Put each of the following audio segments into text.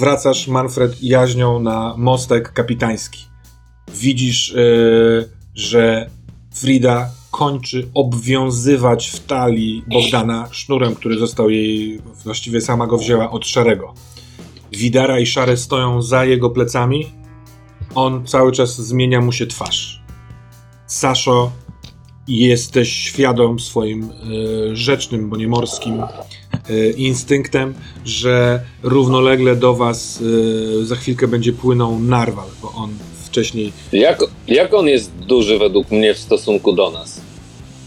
wracasz, Manfred, jaźnią na mostek kapitański. Widzisz, yy, że Frida kończy obwiązywać w talii Bogdana sznurem, który został jej, właściwie sama go wzięła od Szarego. Widara i Szary stoją za jego plecami. On cały czas zmienia mu się twarz. Saszo, jesteś świadom swoim y, rzecznym, bo nie morskim instynktem, że równolegle do was y, za chwilkę będzie płynął narwal, bo on wcześniej. Jak, jak on jest duży według mnie w stosunku do nas?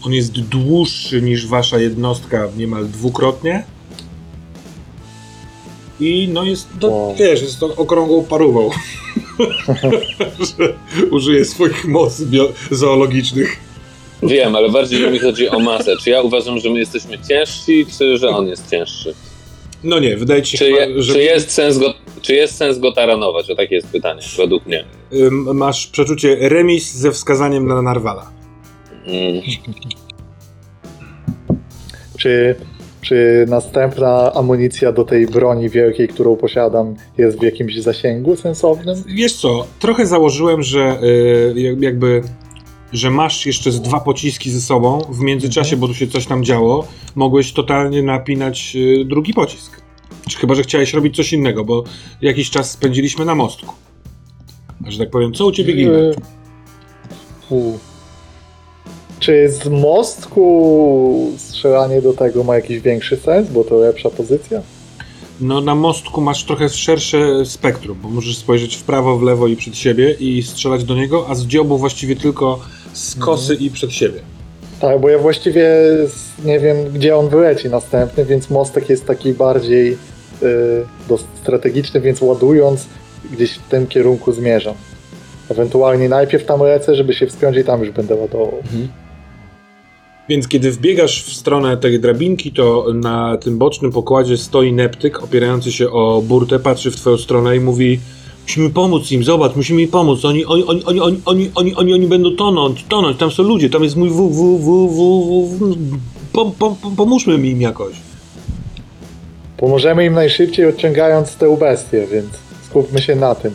On jest dłuższy niż wasza jednostka niemal dwukrotnie. I no jest, to, Wow. wiesz, jest to okrągłą parówą. że użyje swoich mocy zoologicznych. Wiem, ale bardziej mi chodzi o masę. Czy ja uważam, że my jesteśmy ciężsi, czy że on jest cięższy? No nie, wydaje ci się, Czy, je, chyba, że czy, jest, sens go, czy jest sens go taranować? O takie jest pytanie, według mnie. masz przeczucie remis ze wskazaniem na narwala. Mm. Czy, czy następna amunicja do tej broni wielkiej, którą posiadam, jest w jakimś zasięgu sensownym? Wiesz co, trochę założyłem, że y, jak- jakby, że masz jeszcze z dwa pociski ze sobą, w międzyczasie, bo tu się coś tam działo, mogłeś totalnie napinać y, drugi pocisk. Czy chyba, że chciałeś robić coś innego, bo jakiś czas spędziliśmy na mostku. A że tak powiem, co u ciebie? Yy, u. Czy z mostku strzelanie do tego ma jakiś większy sens, bo to lepsza pozycja? No na mostku masz trochę szersze spektrum, bo możesz spojrzeć w prawo, w lewo i przed siebie i strzelać do niego, a z dziobu właściwie tylko z kosy i przed siebie. Tak, bo ja właściwie nie wiem, gdzie on wyleci następny, więc mostek jest taki bardziej yy, strategiczny, więc ładując gdzieś w tym kierunku zmierzam. Ewentualnie najpierw tam lecę, żeby się wspiąć i tam już będę ładował. Więc kiedy wbiegasz w stronę tej drabinki, to na tym bocznym pokładzie stoi Neptyk, opierający się o burtę, patrzy w twoją stronę i mówi Musimy pomóc im, zobacz, musimy im pomóc. Oni, oni, oni, oni, oni, oni, oni, oni, oni będą tonąć, tonąć, tam są ludzie, tam jest mój w, w, w, w, w, pom, pom, pom, pomóżmy im jakoś. Pomożemy im najszybciej odciągając tę bestię, więc skupmy się na tym.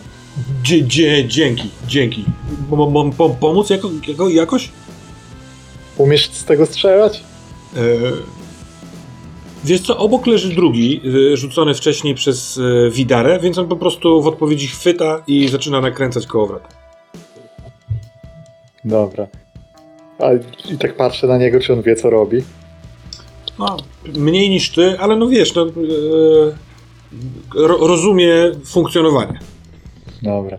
Dzie, dzie, dzięki, dzięki. Po, pomóc jako, jako, jakoś? Umiesz z tego strzelać? E, Wiesz co, obok leży drugi, e, rzucony wcześniej przez e, Widarę, więc on po prostu w odpowiedzi chwyta i zaczyna nakręcać kołowrot. Dobra. A i tak patrzę na niego, czy on wie, co robi. No, mniej niż ty, ale no wiesz, no, ro, rozumie funkcjonowanie. Dobra.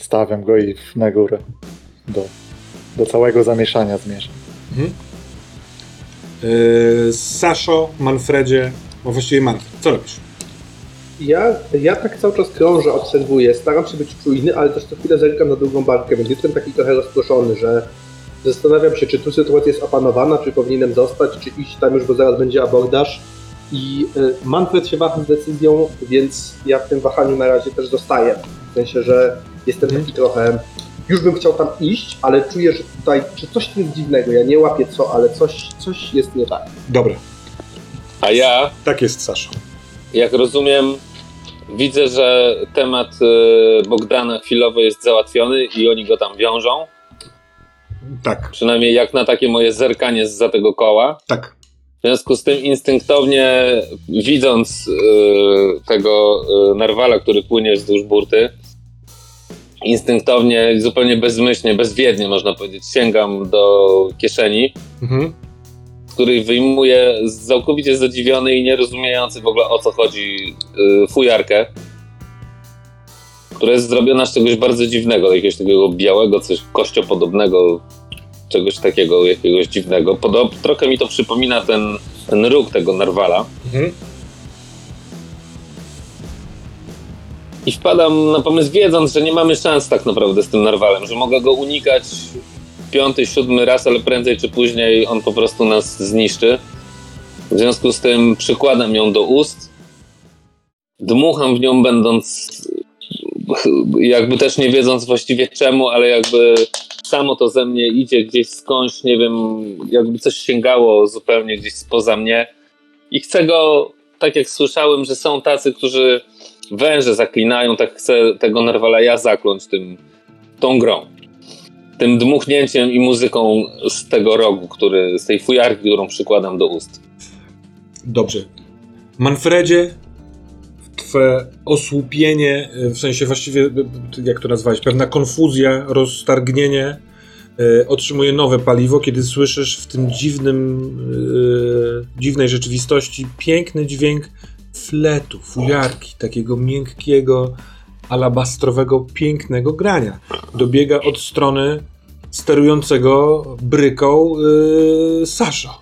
Stawiam go i na górę. Do, do całego zamieszania zmierzam. E, Saszo, Manfredzie, no właściwie Manfred, co robisz? Ja, ja tak cały czas krążę, obserwuję, staram się być czujny, ale też co chwilę zerkam na drugą barkę, więc jestem taki trochę rozproszony, że zastanawiam się, czy tu sytuacja jest opanowana, czy powinienem zostać, czy iść tam już, bo zaraz będzie abordaż. I y, Manfred się waha z decyzją, więc ja w tym wahaniu na razie też zostaję. W sensie, że jestem taki trochę. Już bym chciał tam iść, ale czuję, że tutaj, czy coś tu jest dziwnego. Ja nie łapię co, ale coś, coś jest nie tak. Dobra, A ja, tak jest Saszo. jak rozumiem, widzę, że temat y, Bogdana chwilowo jest załatwiony i oni go tam wiążą. Tak, Przynajmniej jak na takie moje zerkanie za tego koła. tak. W związku z tym instynktownie widząc y, tego y, narwala, który płynie wzdłuż burty, instynktownie, zupełnie bezmyślnie, bezwiednie można powiedzieć, sięgam do kieszeni, Mhm. z której wyjmuję całkowicie zadziwiony i nierozumiejący w ogóle o co chodzi y, fujarkę, która jest zrobiona z czegoś bardzo dziwnego, jakiegoś takiego białego, coś kościopodobnego, czegoś takiego, jakiegoś dziwnego. Podob, trochę mi to przypomina ten, ten róg tego narwala. Mhm. I wpadam na pomysł, wiedząc, że nie mamy szans tak naprawdę z tym narwalem, że mogę go unikać piąty, siódmy raz, ale prędzej czy później on po prostu nas zniszczy. W związku z tym przykładam ją do ust, dmucham w nią, będąc jakby też nie wiedząc właściwie czemu, ale jakby samo to ze mnie idzie gdzieś skądś, nie wiem, jakby coś sięgało zupełnie gdzieś spoza mnie. I chcę go, tak jak słyszałem, że są tacy, którzy węże zaklinają, tak chcę tego Narwala ja zakląć tym, tą grą. Tym dmuchnięciem i muzyką z tego rogu, który, z tej fujarki, którą przykładam do ust. Dobrze. Manfredzie, twoje osłupienie, y, w sensie właściwie, y, jak to nazwałeś, pewna konfuzja, roztargnienie, y, otrzymuje nowe paliwo, kiedy słyszysz w tym dziwnym, y, dziwnej rzeczywistości piękny dźwięk fletu, fujarki, takiego miękkiego, alabastrowego, pięknego grania. Dobiega od strony sterującego bryką yy, Sasza.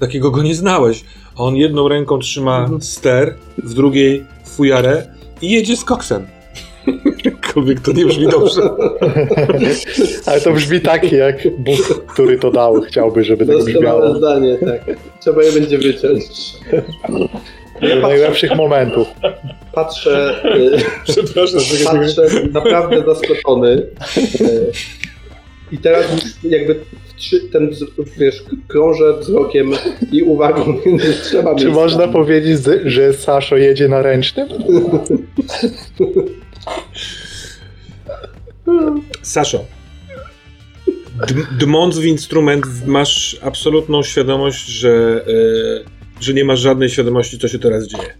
Takiego go nie znałeś. On jedną ręką trzyma ster, w drugiej fujarę i jedzie z koksem. Jakkolwiek to nie brzmi dobrze. Ale to brzmi tak, jak Bóg, który to dał, chciałby, żeby tak brzmiało. zdanie, tak. Trzeba je będzie wyciąć. Najlepszych momentów. Patrzę, Przepraszam, że tak patrzę naprawdę zaskoczony. I teraz już jakby trzy, ten, wiesz, krążę wzrokiem i uwagą między trzema Czy miejscami. można powiedzieć, że Saszo jedzie na ręcznym? Saszo, dm- dmąc w instrument masz absolutną świadomość, że, e, że nie masz żadnej świadomości, co się teraz dzieje.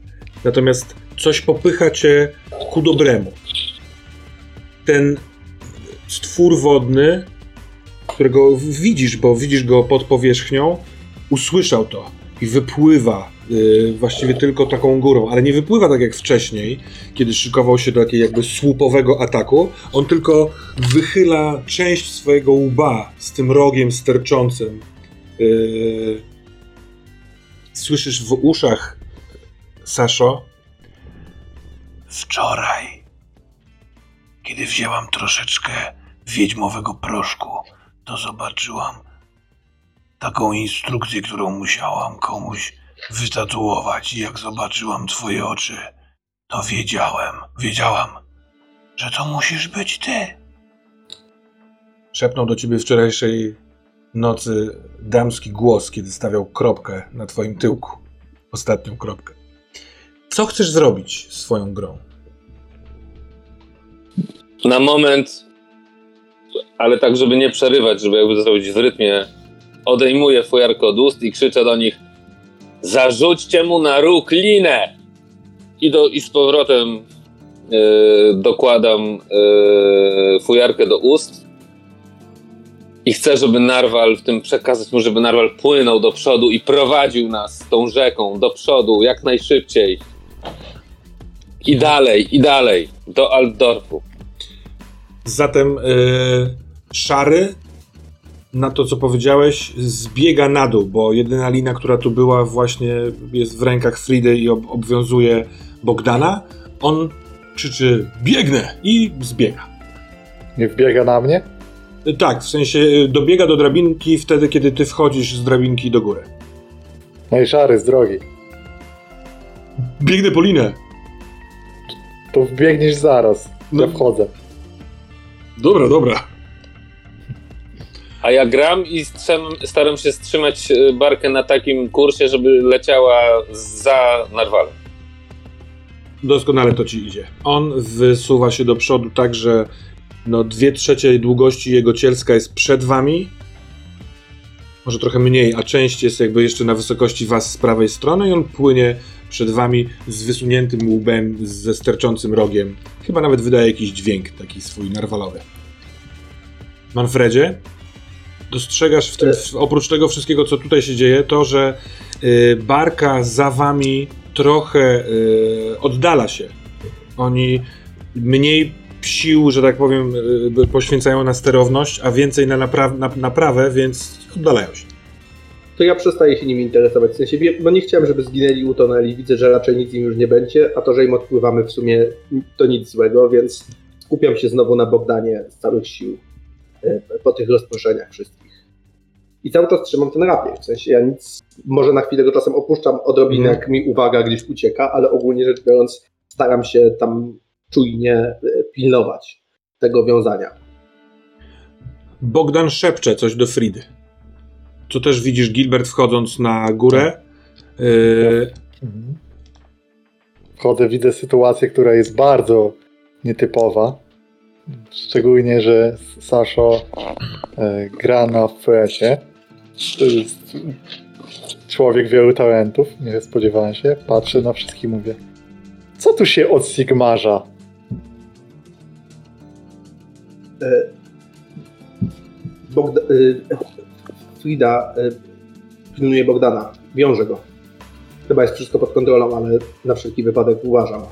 Natomiast coś popycha cię ku dobremu. Ten stwór wodny, którego widzisz, bo widzisz go pod powierzchnią, usłyszał to i wypływa y, właściwie tylko taką górą, ale nie wypływa tak jak wcześniej, kiedy szykował się do takiego jakby słupowego ataku. On tylko wychyla część swojego łba z tym rogiem sterczącym. Y, słyszysz w uszach, Saszo? Wczoraj, kiedy wzięłam troszeczkę wiedźmowego proszku, to zobaczyłam taką instrukcję, którą musiałam komuś wytatuować. I jak zobaczyłam twoje oczy, to wiedziałem, wiedziałam, że to musisz być ty. Szepnął do ciebie wczorajszej nocy damski głos, kiedy stawiał kropkę na twoim tyłku. Ostatnią kropkę. Co chcesz zrobić swoją grą? Na moment, ale tak, żeby nie przerywać, żeby jakby zrobić w rytmie, odejmuję fujarkę od ust i krzyczę do nich zarzućcie mu na róg linę! I, do, i z powrotem e, dokładam e, fujarkę do ust i chcę, żeby Narwal w tym przekazać mu, żeby Narwal płynął do przodu i prowadził nas tą rzeką do przodu jak najszybciej. I dalej, i dalej, do Altdorfu. Zatem yy, szary na to, co powiedziałeś, zbiega na dół, bo jedyna lina, która tu była, właśnie jest w rękach Fridy i ob obwiązuje Bogdana. On krzyczy: Biegnę! i zbiega. Nie wbiega na mnie? Y, Tak, w sensie y, dobiega do drabinki wtedy, kiedy ty wchodzisz z drabinki do góry. No i szary z drogi. Biegnę po linę. To wbiegniesz zaraz. No. Ja wchodzę. Dobra, dobra. A ja gram i staram się strzymać e, barkę na takim kursie, żeby leciała za narwalem. Doskonale to ci idzie. On wysuwa się do przodu tak, że no dwie trzecie długości jego cielska jest przed wami. Może trochę mniej, a część jest jakby jeszcze na wysokości was z prawej strony i on płynie przed wami z wysuniętym łbem, ze sterczącym rogiem. Chyba nawet wydaje jakiś dźwięk taki swój narwalowy. Manfredzie, dostrzegasz w tym, w, oprócz tego wszystkiego, co tutaj się dzieje, to, że y, barka za wami trochę y, oddala się. Oni mniej sił, że tak powiem, y, poświęcają na sterowność, a więcej na, na naprawę, więc oddalają się. To ja przestaję się nimi interesować. W sensie, bo nie chciałem, żeby zginęli, utonęli. Widzę, że raczej nic im już nie będzie, a to, że im odpływamy w sumie to nic złego, więc skupiam się znowu na Bogdanie z całych sił e, po tych rozproszeniach wszystkich. I cały czas trzymam ten rapier. W sensie ja nic, może na chwilę go czasem opuszczam odrobinę, Mhm. jak mi uwaga gdzieś ucieka, ale ogólnie rzecz biorąc staram się tam czujnie e, pilnować tego wiązania. Bogdan szepcze coś do Fridy. Co też widzisz, Gilbert wchodząc na górę. Yy, wchodzę, widzę sytuację, która jest bardzo nietypowa. Szczególnie, że Saszo e, gra na flecie. To jest człowiek wielu talentów, nie spodziewałem się. Patrzę na wszystkich i mówię, co tu się od Sigmarza? Bogda, y, Frida y, pilnuje Bogdana, wiąże go. Chyba jest wszystko pod kontrolą, ale na wszelki wypadek uważam.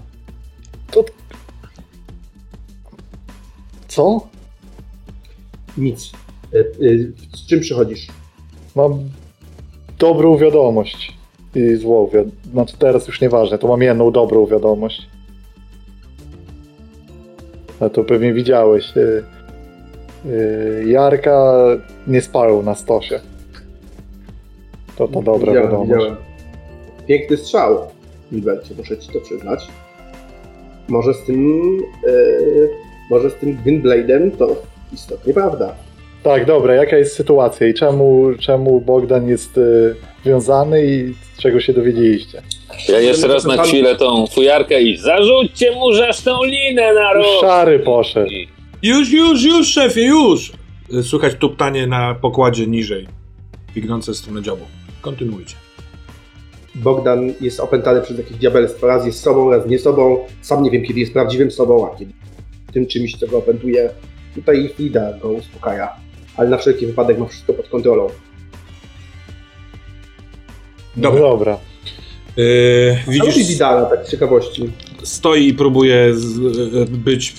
Co? Nic. Z czym przychodzisz? Mam dobrą wiadomość i złą wiadomość. Znaczy teraz już nieważne, to mam jedną dobrą wiadomość. A to pewnie widziałeś. y, y, Jarka nie spalał na stosie. To ta dobra widziałem, wiadomość. widziałem. Piękny strzał, Milbercie, muszę ci to przyznać. Może z tym, y, może z tym Gwynblade'em to istotnie prawda. Tak, dobra, jaka jest sytuacja i czemu, czemu Bogdan jest y, wiązany i z czego się dowiedzieliście? Ja jeszcze raz na chwilę tą fujarkę i zarzućcie mu tą linę na róg! Szary poszedł. Już, już, już, szefie, już! Y, Słychać tuptanie na pokładzie niżej, biegnące w stronę dziobu. Kontynuujcie. Bogdan jest opętany przez jakieś diabelstwo. Raz jest sobą, raz nie sobą. Sam nie wiem, kiedy jest prawdziwym sobą, a kiedy tym czymś, co go opętuje. Tutaj Frida go uspokaja. Ale na wszelki wypadek ma wszystko pod kontrolą. Dobra. Dobra. Yy, Widzisz Vidala, tak z ciekawości. stoi i próbuje y, być,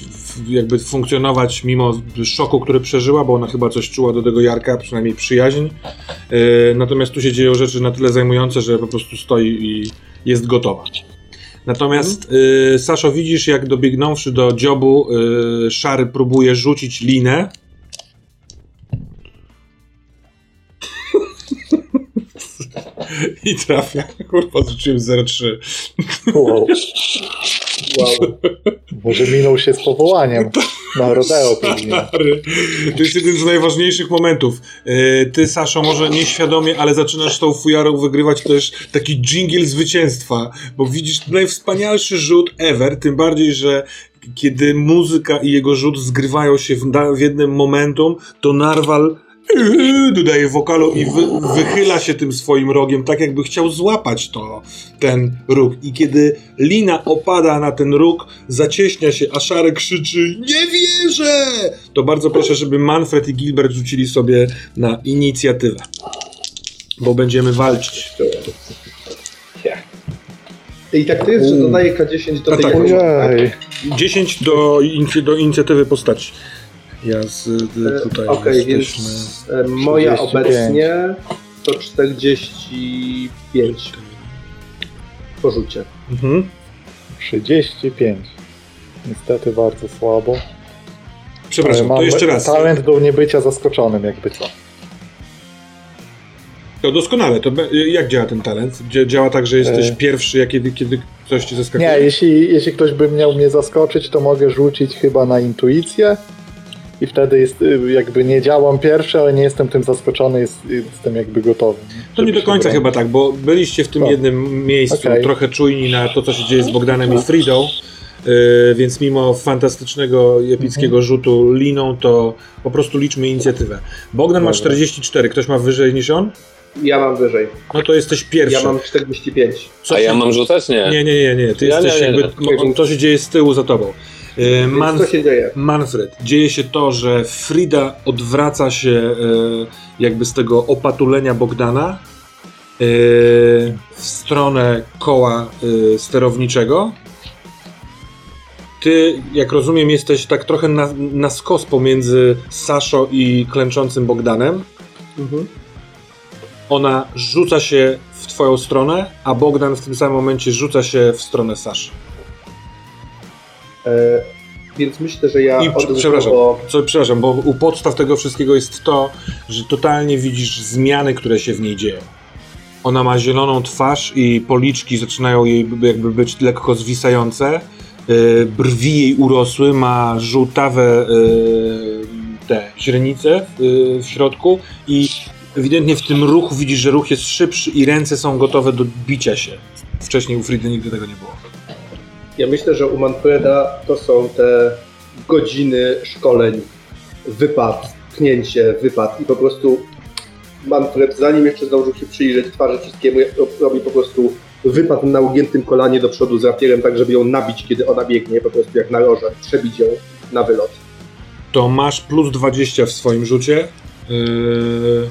jakby funkcjonować mimo szoku, który przeżyła, bo ona chyba coś czuła do tego Jarka, przynajmniej przyjaźń. Yy, natomiast tu się dzieją rzeczy na tyle zajmujące, że po prostu stoi i jest gotowa. Natomiast y, Saszo, widzisz, jak dobiegnąwszy do dziobu, y, Szary próbuje rzucić linę. I trafia. Kurwa, rzuciłem 0,3. Wow. Wow. Może minął się z powołaniem na rodeo pewnie. To jest jeden z najważniejszych momentów. E, Ty, Saszo, może nieświadomie, ale zaczynasz tą fujarą wygrywać też taki dżingiel zwycięstwa, bo widzisz najwspanialszy rzut ever, tym bardziej, że kiedy muzyka i jego rzut zgrywają się w, w jednym momentum, to Narwal dodaje wokalu i wy, wychyla się tym swoim rogiem, tak jakby chciał złapać to, ten róg. I kiedy lina opada na ten róg, zacieśnia się, a Szarek krzyczy Nie wierzę! To bardzo proszę, żeby Manfred i Gilbert rzucili sobie na inicjatywę. Bo będziemy walczyć. I tak to jest, że dodaję K10 do tej tak. pozycji, tak? Ojej. 10 do, do inicjatywy postaci. Ja z, y, tutaj Okej, jesteśmy. więc e, moja 35. obecnie to 45 po rzucie. Mhm. 35. Niestety bardzo słabo. Przepraszam, mam to jeszcze raz. talent do niebycia zaskoczonym, jakby co. To doskonale. To jak działa ten talent? Dzia- Działa tak, że jesteś E. pierwszy, jak kiedy, kiedy ktoś cię zaskakuje? Nie, jeśli, jeśli ktoś by miał mnie zaskoczyć, to mogę rzucić chyba na intuicję. I wtedy jest, y, jakby nie działam pierwszy, ale nie jestem tym zaskoczony, jest, jestem jakby gotowy. To nie do końca bronić. chyba tak, bo byliście w tym O. jednym miejscu Okej. trochę czujni na to, co się dzieje z Bogdanem i Fridą, yy, więc mimo fantastycznego i epickiego Mhm. rzutu liną, to po prostu liczmy inicjatywę. Bogdan ma Dobra. 44, ktoś ma wyżej niż on? Ja mam wyżej. No to jesteś pierwszy. Ja mam 45. Co A ja mam rzucać? Nie. Nie, nie, nie, nie, ty Ja jesteś nie, nie, jakby, to się dzieje z tyłu za tobą. Więc Manf- co się dzieje? Manfred, dzieje się to, że Frida odwraca się e, jakby z tego opatulenia Bogdana e, w stronę koła e, sterowniczego. Ty, jak rozumiem, jesteś tak trochę na, na skos pomiędzy Saszo i klęczącym Bogdanem. Mhm. Ona rzuca się w twoją stronę, a Bogdan w tym samym momencie rzuca się w stronę Saszy. E, więc myślę, że ja I przepraszam, co, przepraszam, bo u podstaw tego wszystkiego jest to, że totalnie widzisz zmiany, które się w niej dzieją. Ona ma zieloną twarz i policzki zaczynają jej jakby być lekko zwisające. Yy, brwi jej urosły, ma żółtawe yy, te źrenice w środku i ewidentnie w tym ruchu widzisz, że ruch jest szybszy i ręce są gotowe do bicia się. Wcześniej u Fridy nigdy tego nie było. Ja myślę, że u Manfreda to są te godziny szkoleń, wypad, pchnięcie, wypad i po prostu Manfred, zanim jeszcze zdążył się przyjrzeć twarzy wszystkiemu, robi po prostu wypad na ugiętym kolanie do przodu z rapierem, tak żeby ją nabić, kiedy ona biegnie, po prostu jak na roże, przebić ją na wylot. To masz plus 20 w swoim rzucie. Yy,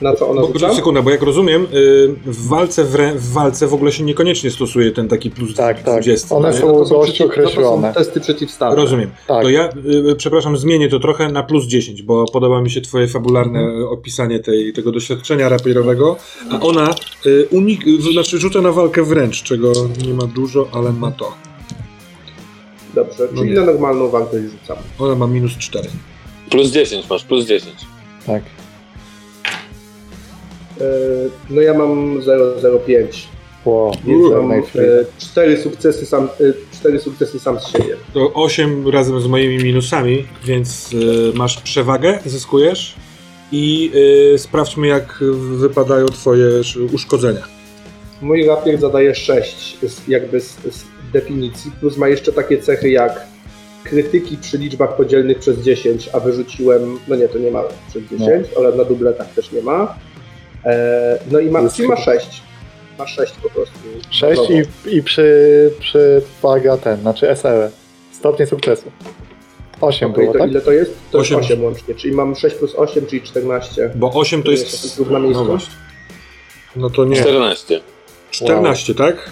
Na co ona bo, rzuca? sekunda, bo jak rozumiem, yy, w, walce w, re, w walce w ogóle się niekoniecznie stosuje ten taki plus Tak, tak. 20. One nie? są No to dość określone. To są testy przeciwstawne. Rozumiem. Tak. To ja, y, przepraszam, zmienię to trochę na plus 10, bo podoba mi się twoje fabularne Mhm. opisanie tej, tego doświadczenia rapierowego, a ona y, unik, y, znaczy rzuca na walkę wręcz, czego nie ma dużo, ale ma to. Dobrze, No czyli nie. na normalną wartość rzucam. Ona ma minus 4. Plus 10 masz, plus 10. Tak. E, No ja mam 0,05, Wow, więc mam e, cztery sukcesy sam, e, cztery sukcesy sam z siebie. To 8 razem z moimi minusami, więc masz przewagę, zyskujesz i sprawdźmy jak wypadają twoje sz- uszkodzenia. Mój rapier zadaje 6 z, jakby z, z definicji, plus ma jeszcze takie cechy jak krytyki przy liczbach podzielnych przez 10, a wyrzuciłem, no nie, to nie ma przez 10, ale na dubletach też nie ma. E, no i ma, czyli ma chyba- 6. Ma 6 po prostu. 6 Gotowo. i, i przy, przywaga ten, znaczy SE. Stopnie sukcesu. 8 Okej, było, to tak? ile to jest? To Osiem. jest 8 łącznie, czyli mam 6 plus 8, czyli 14. Bo 8 to jest... to jest druk na miejscu. No, no to nie. 14. 14, tak?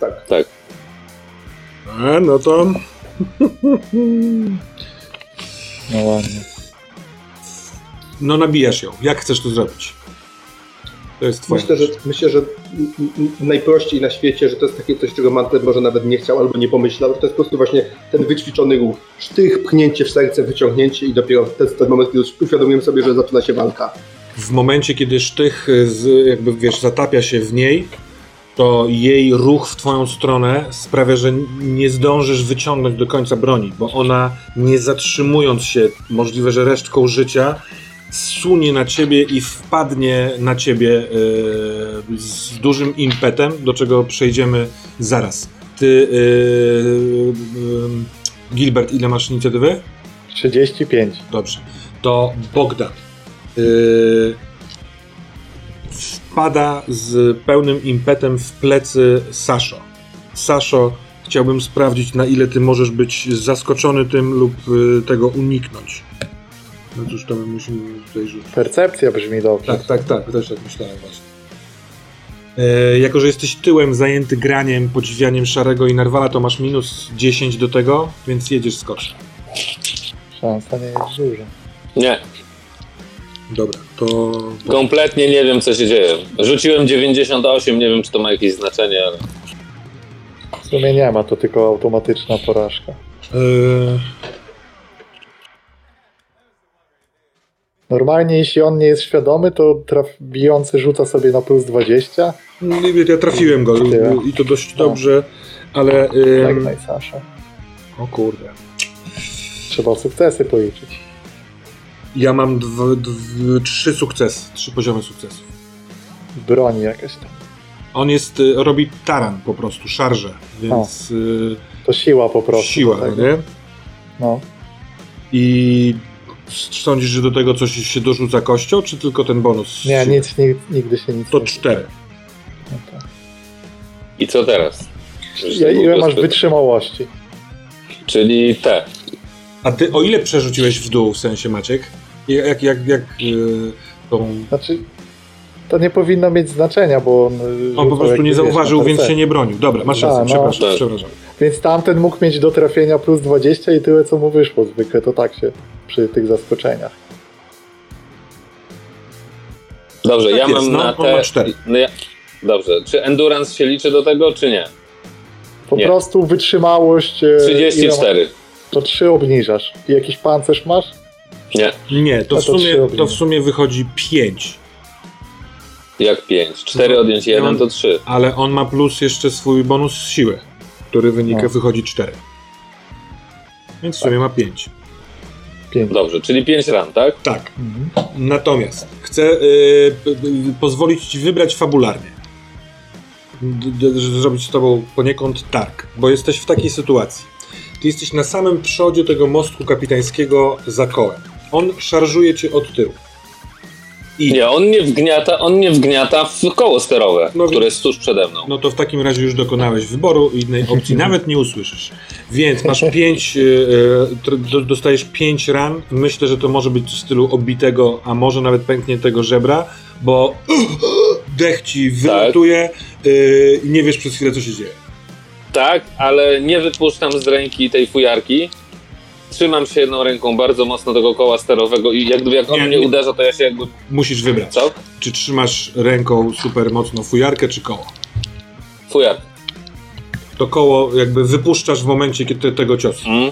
Tak. Tak. E, no to... No ładnie. No nabijasz ją. Jak chcesz to zrobić? To jest twoje. Myślę, że, myślę, że najprościej na świecie, że to jest takie coś, czego Manfred może nawet nie chciał albo nie pomyślał. To jest po prostu właśnie ten wyćwiczony ruch. Sztych, pchnięcie w serce, wyciągnięcie i dopiero to jest ten moment, kiedy uświadomiłem sobie, że zaczyna się walka. W momencie, kiedy sztych y, z, jakby wiesz, zatapia się w niej, to jej ruch w twoją stronę sprawia, że nie zdążysz wyciągnąć do końca broni, bo ona nie zatrzymując się, możliwe, że resztką życia, sunie na ciebie i wpadnie na ciebie y, z dużym impetem, do czego przejdziemy zaraz. Ty, y, y, Gilbert, ile masz inicjatywy? 35. Dobrze. To Bogdan. Wpada z pełnym impetem w plecy Saszo. Saszo, chciałbym sprawdzić, na ile ty możesz być zaskoczony tym lub tego uniknąć. No cóż, to my musimy tutaj rzucić. Percepcja brzmi dobrze. Tak, tak, tak, też tak myślałem właśnie. E, jako, że jesteś tyłem zajęty graniem, podziwianiem Szarego i Narwala, to masz minus 10 do tego, więc jedziesz skocz. Szansa nie jest duża. Nie, Dobra, to... kompletnie nie wiem co się dzieje. Rzuciłem 98, nie wiem czy to ma jakieś znaczenie, ale... W sumie nie ma, to tylko automatyczna porażka. E, Normalnie jeśli on nie jest świadomy, to traf bijący rzuca sobie na plus 20. Nie wiem, Ja trafiłem go i to dość No. dobrze, ale. Ym, najsasza. o kurde. Trzeba sukcesy policzyć. Ja mam dw, dw, trzy sukcesy, trzy poziomy sukcesów. Broni jakaś tam. On jest, y, robi taran po prostu, szarże, więc y, To siła po prostu. siła, no tego. nie? No. I sądzisz, że do tego coś się dorzuca kością, czy tylko ten bonus? Nie, nic, nic, nigdy się nic To nie cztery. No to. I co teraz? Ja, tak ile masz prostu- wytrzymałości? Czyli te. A ty o ile przerzuciłeś w dół, w sensie Maciek? Jak, jak, jak y, tą... Znaczy, to nie powinno mieć znaczenia, bo on. y, On po prostu jakby, nie wiesz, zauważył, więc się nie bronił. Dobra, masz rację, no. przepraszam, Tak. przepraszam. Więc tamten mógł mieć do trafienia plus 20 i tyle, co mu wyszło. Zwykle to tak się przy tych zaskoczeniach. Dobrze, Tak ja jest, mam no, na on te... No ja... Dobrze, czy endurance się liczy do tego, czy nie? Po Nie. prostu wytrzymałość. e, ile 34. To 3 obniżasz. I jakiś pancerz masz? Nie, Nie, to No w, to sumie, ognie. to w sumie wychodzi 5, jak 5. 4 odjąć 1 to 3. ale on ma plus jeszcze swój bonus siły, który wynika, No. wychodzi 4. Więc w sumie ma 5. 5. Dobrze, czyli 5 ran, tak? Tak. Mhm. Natomiast chcę y, p- p- pozwolić ci wybrać fabularnie. d- d- zrobić z tobą poniekąd targ, bo jesteś w takiej sytuacji. Ty jesteś na samym przodzie tego mostku kapitańskiego za kołem. On szarżuje cię od tyłu. I Nie, on nie wgniata, on nie wgniata w koło sterowe, No które jest tuż przede mną. no to w takim razie już dokonałeś wyboru i innej opcji nawet nie usłyszysz. Więc masz pięć, e, e, dostajesz pięć ran. Myślę, że to może być w stylu obitego, a może nawet pękniętego żebra, bo dech ci wylatuje e, i nie wiesz przez chwilę, co się dzieje. Tak, ale nie wypuszczam z ręki tej fujarki. Trzymam się jedną ręką bardzo mocno tego koła sterowego i jak, gdyby jak on Nie, mnie nie. uderza, to ja się jakby... Musisz wybrać. Co? Czy trzymasz ręką super mocno fujarkę, czy koło? Fujarka. To koło jakby wypuszczasz w momencie kiedy tego ciosu. Mm.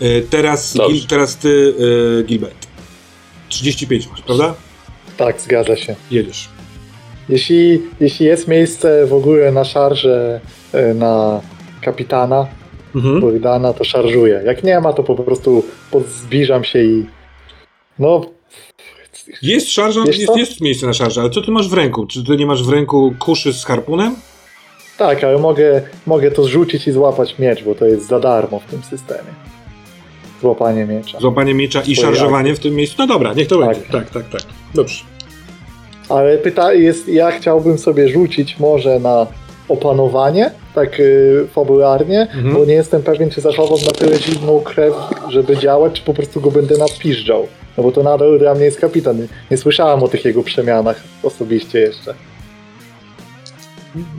E, teraz. Gil, teraz ty, e, Gilbert. 35 masz, prawda? Tak, zgadza się. Jedziesz. Jeśli, jeśli jest miejsce w ogóle na szarże e, na kapitana Mhm. Bogdana, to szarżuję. Jak nie ma, to po prostu zbliżam się i no Jest szarża, jest, jest miejsce na szarżę, ale co ty masz w ręku? Czy ty nie masz w ręku kuszy z harpunem? tak, ale mogę, mogę to zrzucić i złapać miecz, bo to jest za darmo w tym systemie. Złapanie miecza. Złapanie miecza i szarżowanie w tym miejscu? No dobra, niech to Tak. będzie. Tak, tak, tak. Dobrze. Ale pyta jest, ja chciałbym sobie rzucić może na opanowanie, tak y, fabularnie, Mhm. bo nie jestem pewien, czy zachowam na tyle zimną krew, żeby działać, czy po prostu go będę napiżdżał. No bo to nadal dla mnie jest kapitan. Nie słyszałem o tych jego przemianach osobiście jeszcze.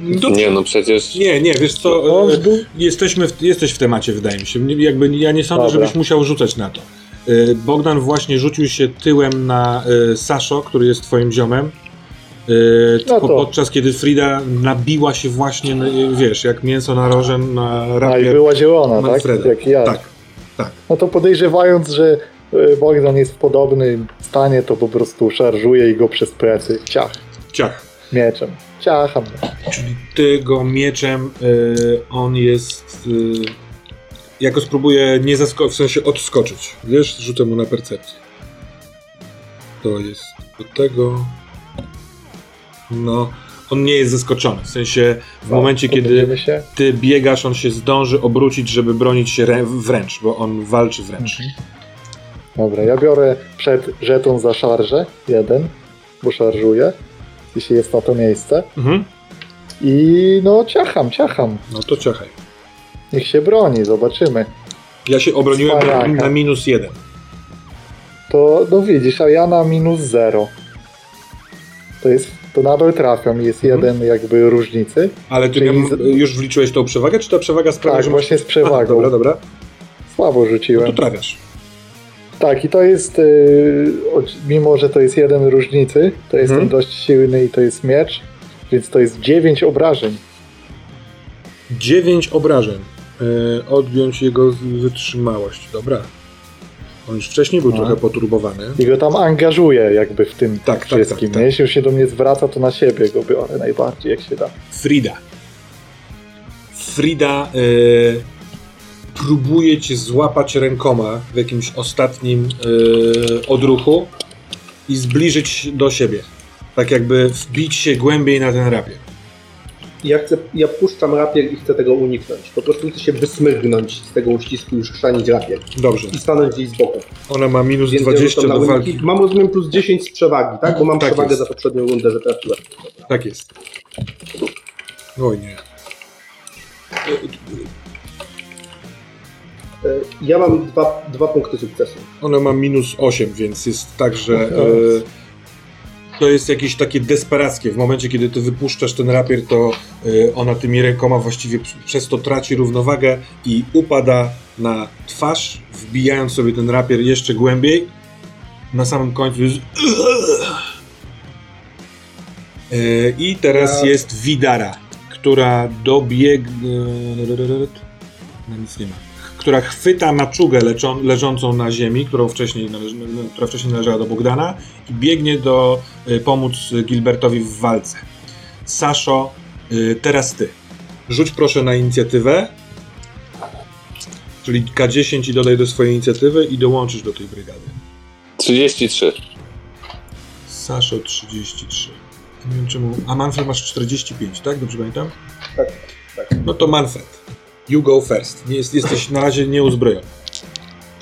Dobrze. Nie, no przecież... Nie, nie, wiesz co, On e, jesteśmy w, jesteś w temacie, wydaje mi się. Nie- Jakby ja nie sądzę, Dobra. żebyś musiał rzucać na to. E, Bogdan właśnie rzucił się tyłem na e, Saszo, który jest twoim ziomem. E, No to. podczas kiedy Frida nabiła się właśnie, e, wiesz, jak mięso na rożę na A i rapier była zielona, tak? Jak ja. Tak, tak. No to podejrzewając, że y, Bogdan jest w podobnym stanie, to po prostu szarżuje i go przez plecy ciach Ciach. mieczem. Ciacham. Czyli ty go mieczem, y, on jest. Y, jako spróbuję nie zaskoczyć, w sensie odskoczyć. Wiesz, rzucę mu na percepcję. To jest do tego. No, on nie jest zaskoczony. W sensie w momencie, To kiedy ty biegasz, on się zdąży obrócić, żeby bronić się rę- wręcz, bo on walczy wręcz. Dobra, ja biorę przed żeton za szarżę, jeden, bo szarżuję, jeśli jest na to miejsce. Mhm. I no ciacham, ciacham. No to ciachaj. Niech się broni, zobaczymy. Ja się obroniłem na, na minus jeden. To no widzisz, a ja na minus zero. To jest, to nadal trafiam, jest Mhm. jeden jakby różnicy. Ale ty Czyli już wliczyłeś tą przewagę, czy ta przewaga sprawia, Tak, że masz... właśnie z A, przewagą. dobra, dobra. Słabo No rzuciłem. to trafiasz. Tak, i to jest, yy, choć- mimo że to jest jeden różnicy, to jestem Mhm. dość silny i to jest miecz, więc to jest 9 obrażeń. 9 obrażeń. Yy, odjąć jego wytrzymałość. Dobra. On już wcześniej był No. trochę poturbowany. I go tam angażuję jakby w tym Tak, tak, wszystkim. tak, tak. Jeśli już się do mnie zwraca, to na siebie go biorę najbardziej, jak się da. Frida. Frida yy, próbuje cię złapać rękoma w jakimś ostatnim yy, odruchu i zbliżyć do siebie. Tak jakby wbić się głębiej na ten rapier. Ja, chcę, ja puszczam rapier i chcę tego uniknąć. Po prostu chcę się wysmygnąć z tego uścisku i już chrzanić rapier. Dobrze. I stanąć gdzieś z boku. Ona ma minus Więc ja 20 rzucam na do uniki. walki. Mam rozumiem plus 10 z przewagi, tak? Bo mam Tak przewagę jest. za poprzednią rundę, że trafiłem. Tak jest. Oj nie. E, Ja mam dwa, dwa punkty sukcesu. Ona ma minus 8, więc jest tak, że e, to jest jakieś takie desperackie. W momencie, kiedy ty wypuszczasz ten rapier, to e, ona tymi rękoma właściwie przez to traci równowagę i upada na twarz, wbijając sobie ten rapier jeszcze głębiej. Na samym końcu jest... E, I teraz jest Widara, która dobiegnie... No nic nie ma która chwyta maczugę leczą, leżącą na ziemi, którą wcześniej należy, która wcześniej należała do Bogdana i biegnie do y, pomóc Gilbertowi w walce. Saszo, y, teraz ty. Rzuć proszę na inicjatywę, czyli K10 i dodaj do swojej inicjatywy i dołączysz do tej brygady. 33. Saszo 33. Nie wiem czemu. A Manfred masz 45, tak? Dobrze pamiętam? Tak, tak. No to Manfred. You go first. Nie jest, jesteś na razie nieuzbrojony.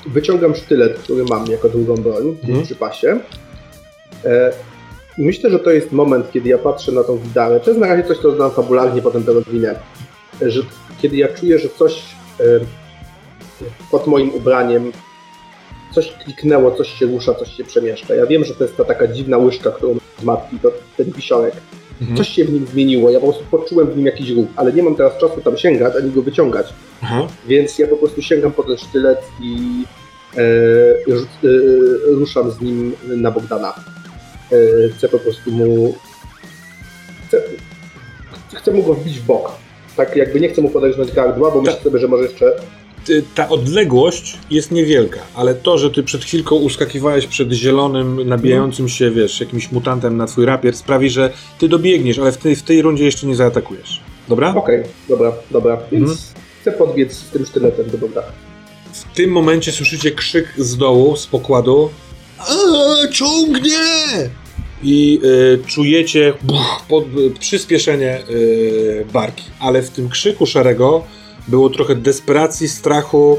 Wyciągam sztylet, który mam jako drugą broń gdzieś Mhm. przy pasie. E, myślę, że to jest moment, kiedy ja patrzę na tą widarę. To jest na razie coś, co znam fabularnie, potem to rozwinę. E, Że kiedy ja czuję, że coś e, pod moim ubraniem, coś kliknęło, coś się rusza, coś się przemieszcza. Ja wiem, że to jest ta taka dziwna łyżka, którą z matki, to ten wisiorek. Mhm. Coś się w nim zmieniło, ja po prostu poczułem w nim jakiś ruch, ale nie mam teraz czasu tam sięgać, ani go wyciągać. Aha. Więc ja po prostu sięgam po ten sztylet i e, e, ruszam z nim na Bogdana. E, chcę po prostu mu. Chcę, chcę mu go wbić w bok. Tak jakby nie chcę mu poderżnąć gardła, bo myślę sobie, że może jeszcze. Ta odległość jest niewielka, ale to, że ty przed chwilką uskakiwałeś przed zielonym, nabijającym się, wiesz, jakimś mutantem na twój rapier, sprawi, że ty dobiegniesz, ale w tej, w tej rundzie jeszcze nie zaatakujesz. Dobra? Okej, dobra, dobra. Więc Mhm. chcę podbiec z tym sztyletem do Bogdana. W tym momencie słyszycie krzyk z dołu, z pokładu. A, ciągnie! I y, czujecie buch, pod, przyspieszenie y, barki. Ale w tym krzyku szarego było trochę desperacji, strachu.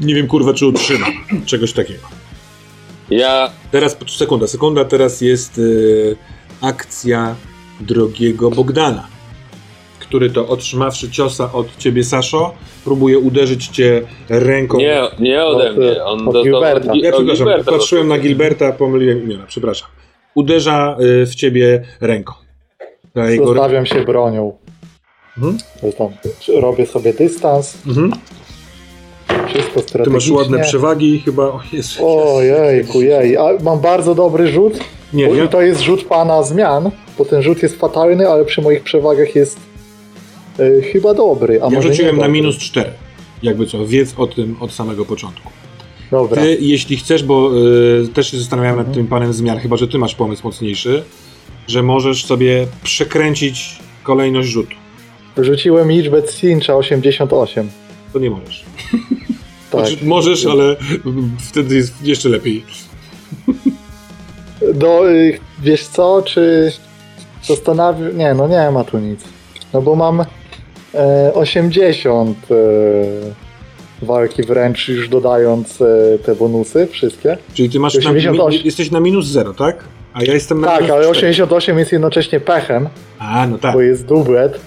Nie wiem, kurwa, czy utrzymam. Czegoś takiego. Ja Teraz, sekunda, sekunda, teraz jest y, akcja drogiego Bogdana, który to otrzymawszy ciosa od ciebie, Saszo, próbuje uderzyć cię ręką. nie, nie ode Od, mnie. On od dostał Gilberta. Gi- Ja przepraszam, Gilberta patrzyłem na. Gilberta, pomyliłem imiona, przepraszam. Uderza y, w ciebie ręką. Jego... Zostawiam się bronią. Mhm. Tam, robię sobie dystans, Mhm. wszystko Ty strategicznie. masz ładne przewagi chyba. O Jezu. Ojejku, jej. A mam bardzo dobry rzut. Nie, nie. To jest rzut pana zmian, bo ten rzut jest fatalny, ale przy moich przewagach jest e, chyba dobry. A Ja może rzuciłem na minus 4. Jakby co, wiedz o tym od samego początku. Dobra. Ty, jeśli chcesz, bo y, też się zastanawiałem nad tym panem zmian, chyba że ty masz pomysł mocniejszy, że możesz sobie przekręcić kolejność rzutu. Rzuciłem liczbę Cincha 88. To nie możesz. Tak. Znaczy, możesz, ale wtedy jest jeszcze lepiej. Do, y, wiesz co, czy zastanawiam... Nie, no nie ma tu nic. No bo mam e, 80 e, walki wręcz już dodając e, te bonusy wszystkie. Czyli ty masz na, 88. mi, jesteś na minus 0, tak? A ja jestem na Tak, ale 4. 88 jest jednocześnie pechem, A, no tak. bo jest dublet.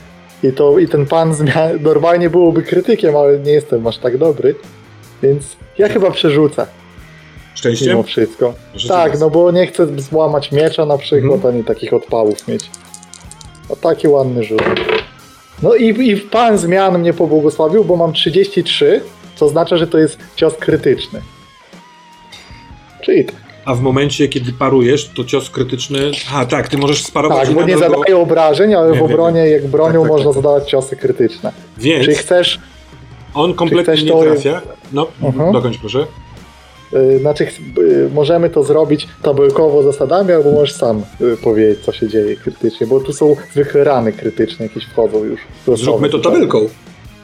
I, to, I ten pan zmian normalnie byłoby krytykiem, ale nie jestem aż tak dobry. Więc ja chyba przerzucę Szczęście? mimo wszystko. Tak, cię no bo nie chcę złamać miecza na przykład, Mhm. ani takich odpałów mieć. A taki ładny rzut. No i, i pan zmian mnie pobłogosławił, bo mam 33, co oznacza, że to jest cios krytyczny. Czyli tak. A w momencie, kiedy parujesz, to cios krytyczny... A, tak, ty możesz sparować Tak, bo nie nadal go- zadaje obrażeń, ale Wiem, w obronie, jak bronią, Tak, tak, można tak. zadawać ciosy krytyczne. Więc Czyli chcesz, on kompletnie chcesz nie to- trafia. No, Mhm. dokończ proszę. yy, znaczy yy, możemy to zrobić tabelkowo zasadami, albo możesz sam yy, powiedzieć, co się dzieje krytycznie, bo tu są zwykle rany krytyczne, jakieś wchodzą już. Zróbmy to tabelką.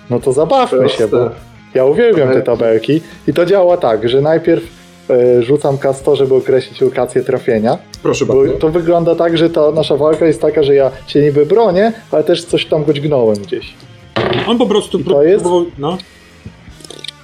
No to zabawmy się, bo Proste. ja uwielbiam te tabelki i to działa tak, że najpierw rzucam K100, żeby określić lokację trafienia, Proszę bo bardzo. to wygląda tak, że ta nasza walka jest taka, że ja się niby bronię, ale też coś tam go dźgnąłem gdzieś. On po prostu to jest? No.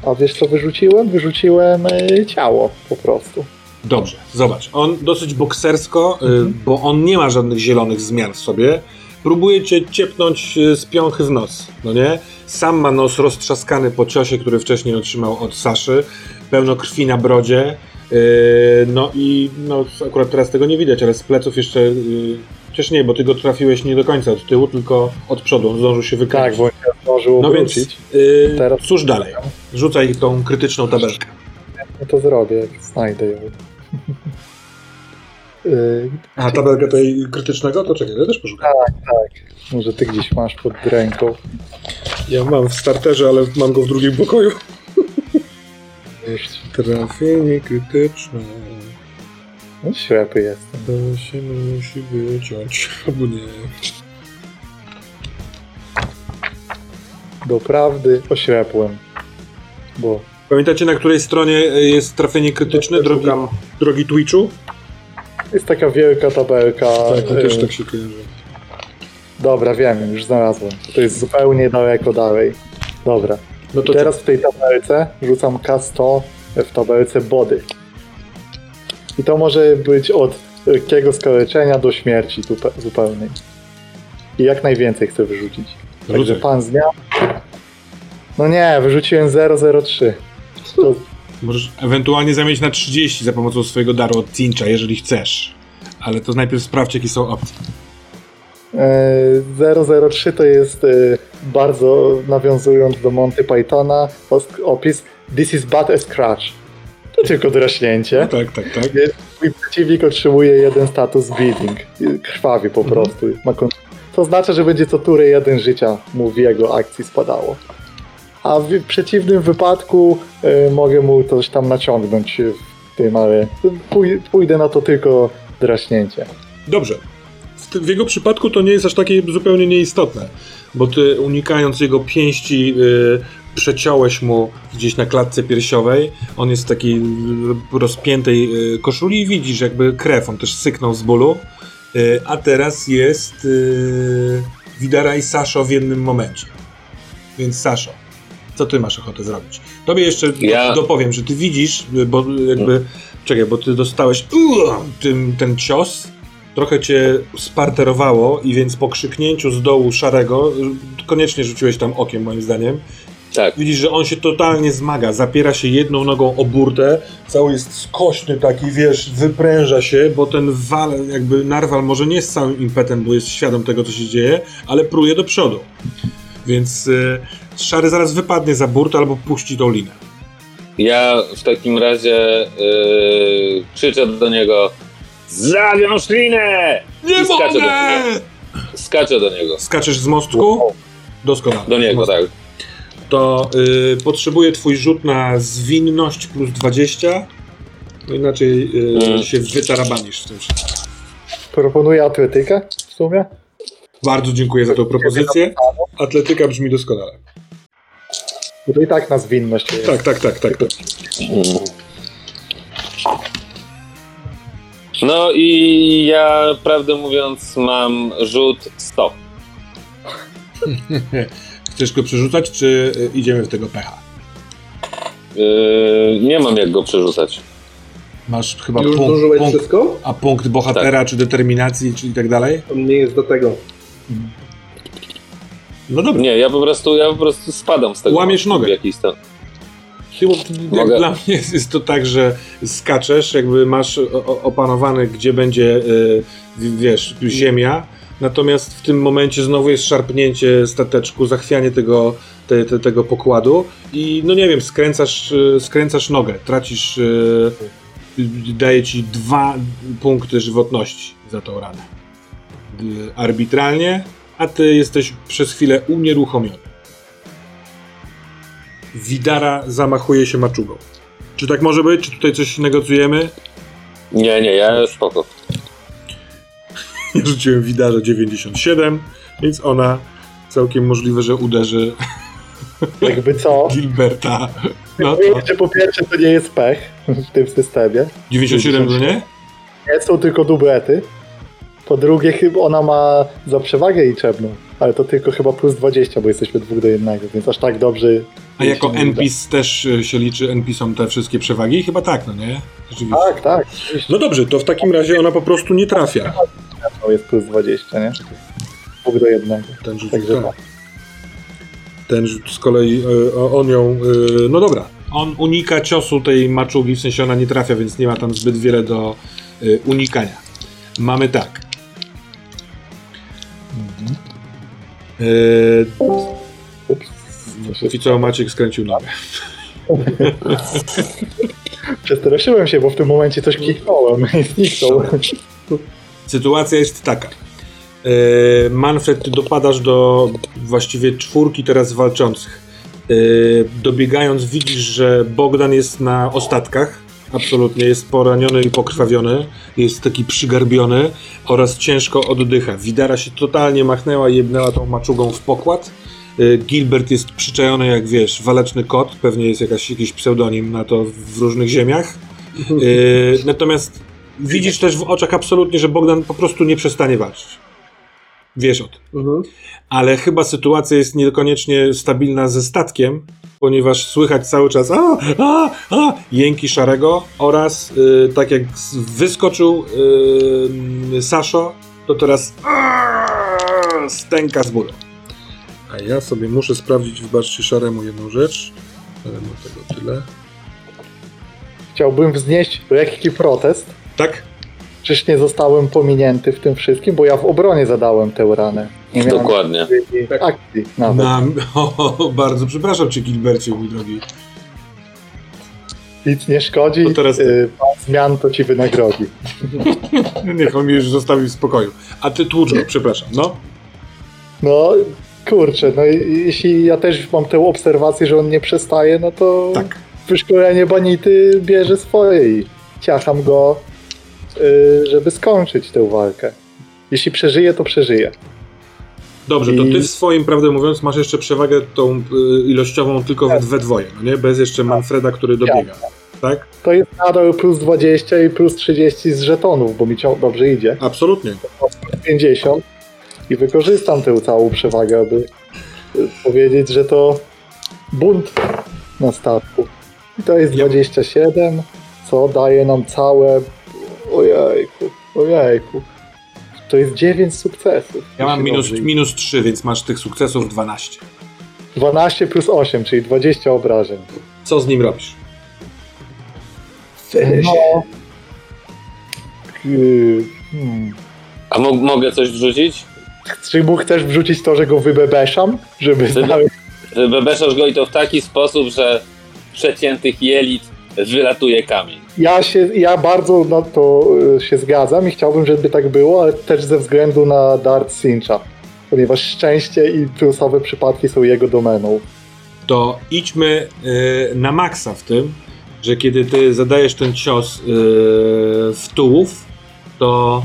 A wiesz co wyrzuciłem? Wyrzuciłem e, ciało po prostu. Dobrze, zobacz. On dosyć boksersko, y, Mhm. bo on nie ma żadnych zielonych zmian w sobie. Próbuje cię ciepnąć y, z piąchy w nos, no nie? Sam ma nos roztrzaskany po ciosie, który wcześniej otrzymał od Saszy. Pełno krwi na brodzie. y, No i no, akurat teraz tego nie widać, ale z pleców jeszcze... y, Chociaż nie, bo ty go trafiłeś nie do końca od tyłu, tylko od przodu. On zdążył się Tak, wykręcić. bo nie zdążył No więc, wrócić. y, Teraz- cóż dalej? Rzucaj tą krytyczną tabelkę. No to zrobię, jak znajdę ją. E, A tabelkę tej krytycznego? To czekaj, ja też poszukam. może ty gdzieś masz pod ręką. Ja mam w starterze, ale mam go w drugim pokoju. Trafienie krytyczne. no, ślepy jestem. To się musi wyciąć. Albo nie. Doprawdy oślepłem. Bo Pamiętacie, na której stronie jest trafienie krytyczne, drogi, Szukam. drogi Twitchu? Jest taka wielka tabelka. Tak, to też y, tak się kojarzy. Dobra, wiem, już znalazłem. To jest zupełnie daleko dalej. Dobra. No to Teraz w tej tabelce rzucam K100 w tabelce body. I to może być od lekkiego skaleczenia do śmierci zupe- zupełnej. I jak najwięcej chcę wyrzucić. Także Rzucaj. pan z dnia. No nie, wyrzuciłem 003. To Możesz ewentualnie zamienić na 30 za pomocą swojego daru od Cincha, jeżeli chcesz. Ale to najpierw sprawdź, jakie są opcje. E, 003 to jest e, bardzo nawiązując do Monty Pythona opis This is but a scratch. To tylko draśnięcie. No tak, tak, tak. Więc Twój przeciwnik otrzymuje jeden status bleeding. Krwawi po prostu. Ma kon- to oznacza, że będzie co turę jeden życia mu w jego akcji spadało. A w przeciwnym wypadku y, mogę mu coś tam naciągnąć w tym, ale pój- pójdę na to tylko draśnięcie. Dobrze. W, jego przypadku to nie jest aż takie zupełnie nieistotne, bo ty unikając jego pięści y, przeciąłeś mu gdzieś na klatce piersiowej. On jest w takiej y, rozpiętej y, koszuli i widzisz jakby krew, on też syknął z bólu. Y, a teraz jest Widara i Saszo w jednym momencie. Więc Saszo, co ty masz ochotę zrobić? Tobie jeszcze Ja- do, dopowiem, że ty widzisz, bo jakby, czekaj, bo ty dostałeś tym, ten cios, trochę cię sparterowało i więc po krzyknięciu z dołu szarego, koniecznie rzuciłeś tam okiem moim zdaniem, Tak. widzisz, że on się totalnie zmaga, zapiera się jedną nogą o burtę, cały jest skośny taki, wiesz, wypręża się, bo ten wal, jakby narwal może nie jest całym impetem, bo jest świadom tego, co się dzieje, ale pruje do przodu. Więc y, szary zaraz wypadnie za burtę albo puści tą linę. Ja w takim razie yy, krzyczę do niego Zawiąż linę! Nie I skaczę do mogę! niego. Skaczę do niego. Skaczesz z mostku? Doskonale. Do niego, tak. To y, potrzebuję twój rzut na zwinność plus 20, no inaczej y, Mm. się wytarabanisz w tym wszystkim. Proponuję atletykę w sumie. Bardzo dziękuję za tą propozycję. Atletyka brzmi doskonale. Bo to i tak na zwinność jest. Tak, tak, tak, tak. tak. No i ja, prawdę mówiąc, mam rzut 100. Chcesz go przerzucać, czy y, idziemy w tego pecha? Yy, nie mam jak go przerzucać. Masz chyba Już punkt, zużyłeś punkt, wszystko? a punkt bohatera, czy determinacji, czy i tak dalej? On nie jest do tego. No dobra. Nie, ja po prostu, ja po prostu spadam z tego. Łamiesz nogę. W jakiś tam. Jak Mogę? dla mnie jest, jest to tak, że skaczesz, jakby masz opanowane, gdzie będzie, w- wiesz, ziemia, natomiast w tym momencie znowu jest szarpnięcie stateczku, zachwianie tego, te, te, tego pokładu i no nie wiem, skręcasz, y, skręcasz nogę, tracisz, y, daje ci dwa punkty żywotności za tą ranę. Arbitralnie, a ty jesteś przez chwilę unieruchomiony. Widara zamachuje się maczugą. Czy tak może być? Czy tutaj coś negocjujemy? Nie, nie, ja spoko. Ja rzuciłem Widarze 97, więc ona całkiem możliwe, że uderzy Jakby co? Gilberta. No to po pierwsze to nie jest pech w tym systemie. 97 to nie? Nie są tylko dublety. Po drugie, chyba ona ma za przewagę liczebną, ale to tylko chyba plus 20, bo jesteśmy dwóch do jednego, więc aż tak dobrze. A jako. NPC też y, się liczy NPC-om te wszystkie przewagi? Chyba tak, no nie? Rzeczywiście. Tak, tak. No dobrze, to w takim razie ona po prostu nie trafia. To jest plus 20, nie? Dwóch do jednego. Ten rzut, Także tak. tak. Ten rzut z kolei y, o- on ją. y, no dobra. On unika ciosu tej maczugi, w sensie ona nie trafia, więc nie ma tam zbyt wiele do y, unikania. Mamy tak. Y, Ups. Póki co Maciek skręcił nogę. Przestraszyłem się, bo w tym momencie coś kliknąłem i zniknął. Sytuacja jest taka. E, Manfred, ty dopadasz do właściwie czwórki teraz walczących. E, Dobiegając widzisz, że Bogdan jest na ostatkach. Absolutnie jest poraniony i pokrwawiony. Jest taki przygarbiony oraz ciężko oddycha. Widara się totalnie machnęła i jebnęła tą maczugą w pokład. E, Gilbert jest przyczajony jak wiesz, waleczny kot. Pewnie jest jakaś, jakiś pseudonim na to w różnych ziemiach. E, Natomiast widzisz też w oczach absolutnie, że Bogdan po prostu nie przestanie walczyć. Wiesz o tym. Mhm. Ale chyba sytuacja jest niekoniecznie stabilna ze statkiem, ponieważ słychać cały czas a, a, a, jęki Szarego oraz y, tak jak wyskoczył y, Saszo, to teraz a, stęka z bólu. A ja sobie muszę sprawdzić, wybaczcie Szaremu jedną rzecz. Szaremu tego tyle. Chciałbym wznieść lekki protest. Tak? Czyż nie zostałem pominięty w tym wszystkim, bo ja w obronie zadałem tę ranę. Nie Dokładnie. Tak. akcji nawet. Na, o, bardzo przepraszam cię, Gilbercie, mój drogi. Nic nie szkodzi. To teraz y, zmian to ci wynagrodzi. Niech on mnie już zostawił w spokoju. A ty tłucz go, przepraszam, no. No kurczę, no i- jeśli ja też mam tę obserwację, że on nie przestaje, no to Tak. wyszkolenie Banity bierze swoje i ciacham go, y, żeby skończyć tę walkę. Jeśli przeżyje, to przeżyje. Dobrze, to I- ty w swoim, prawdę mówiąc, masz jeszcze przewagę tą y, ilościową tylko we, we dwoje, no nie? Bez jeszcze Manfreda, który dobiega. Tak? To jest nadal plus 20 i plus 30 z żetonów, bo mi dobrze idzie. Absolutnie. 50 i wykorzystam tę całą przewagę, aby y, powiedzieć, że to bunt na statku. I to jest Ja- 27, co daje nam całe. Ojejku, ojejku. To jest 9 sukcesów. Ja mam minus, minus 3, więc masz tych sukcesów 12. 12 plus 8, czyli 20 obrażeń. Co z nim robisz? No. Yy, Hmm. A mo- mogę coś wrzucić? Czy mu chcesz wrzucić to, że go wybebeszam? Żeby Wybe- znał Wybeszasz go i to w taki sposób, że z przeciętych jelit wylatuje kamień. Ja, się, ja bardzo na to y, się zgadzam i chciałbym, żeby tak było, ale też ze względu na Dart Cincha, ponieważ szczęście i plusowe przypadki są jego domeną. To idźmy y, na maksa w tym, że kiedy ty zadajesz ten cios y, w tułów, to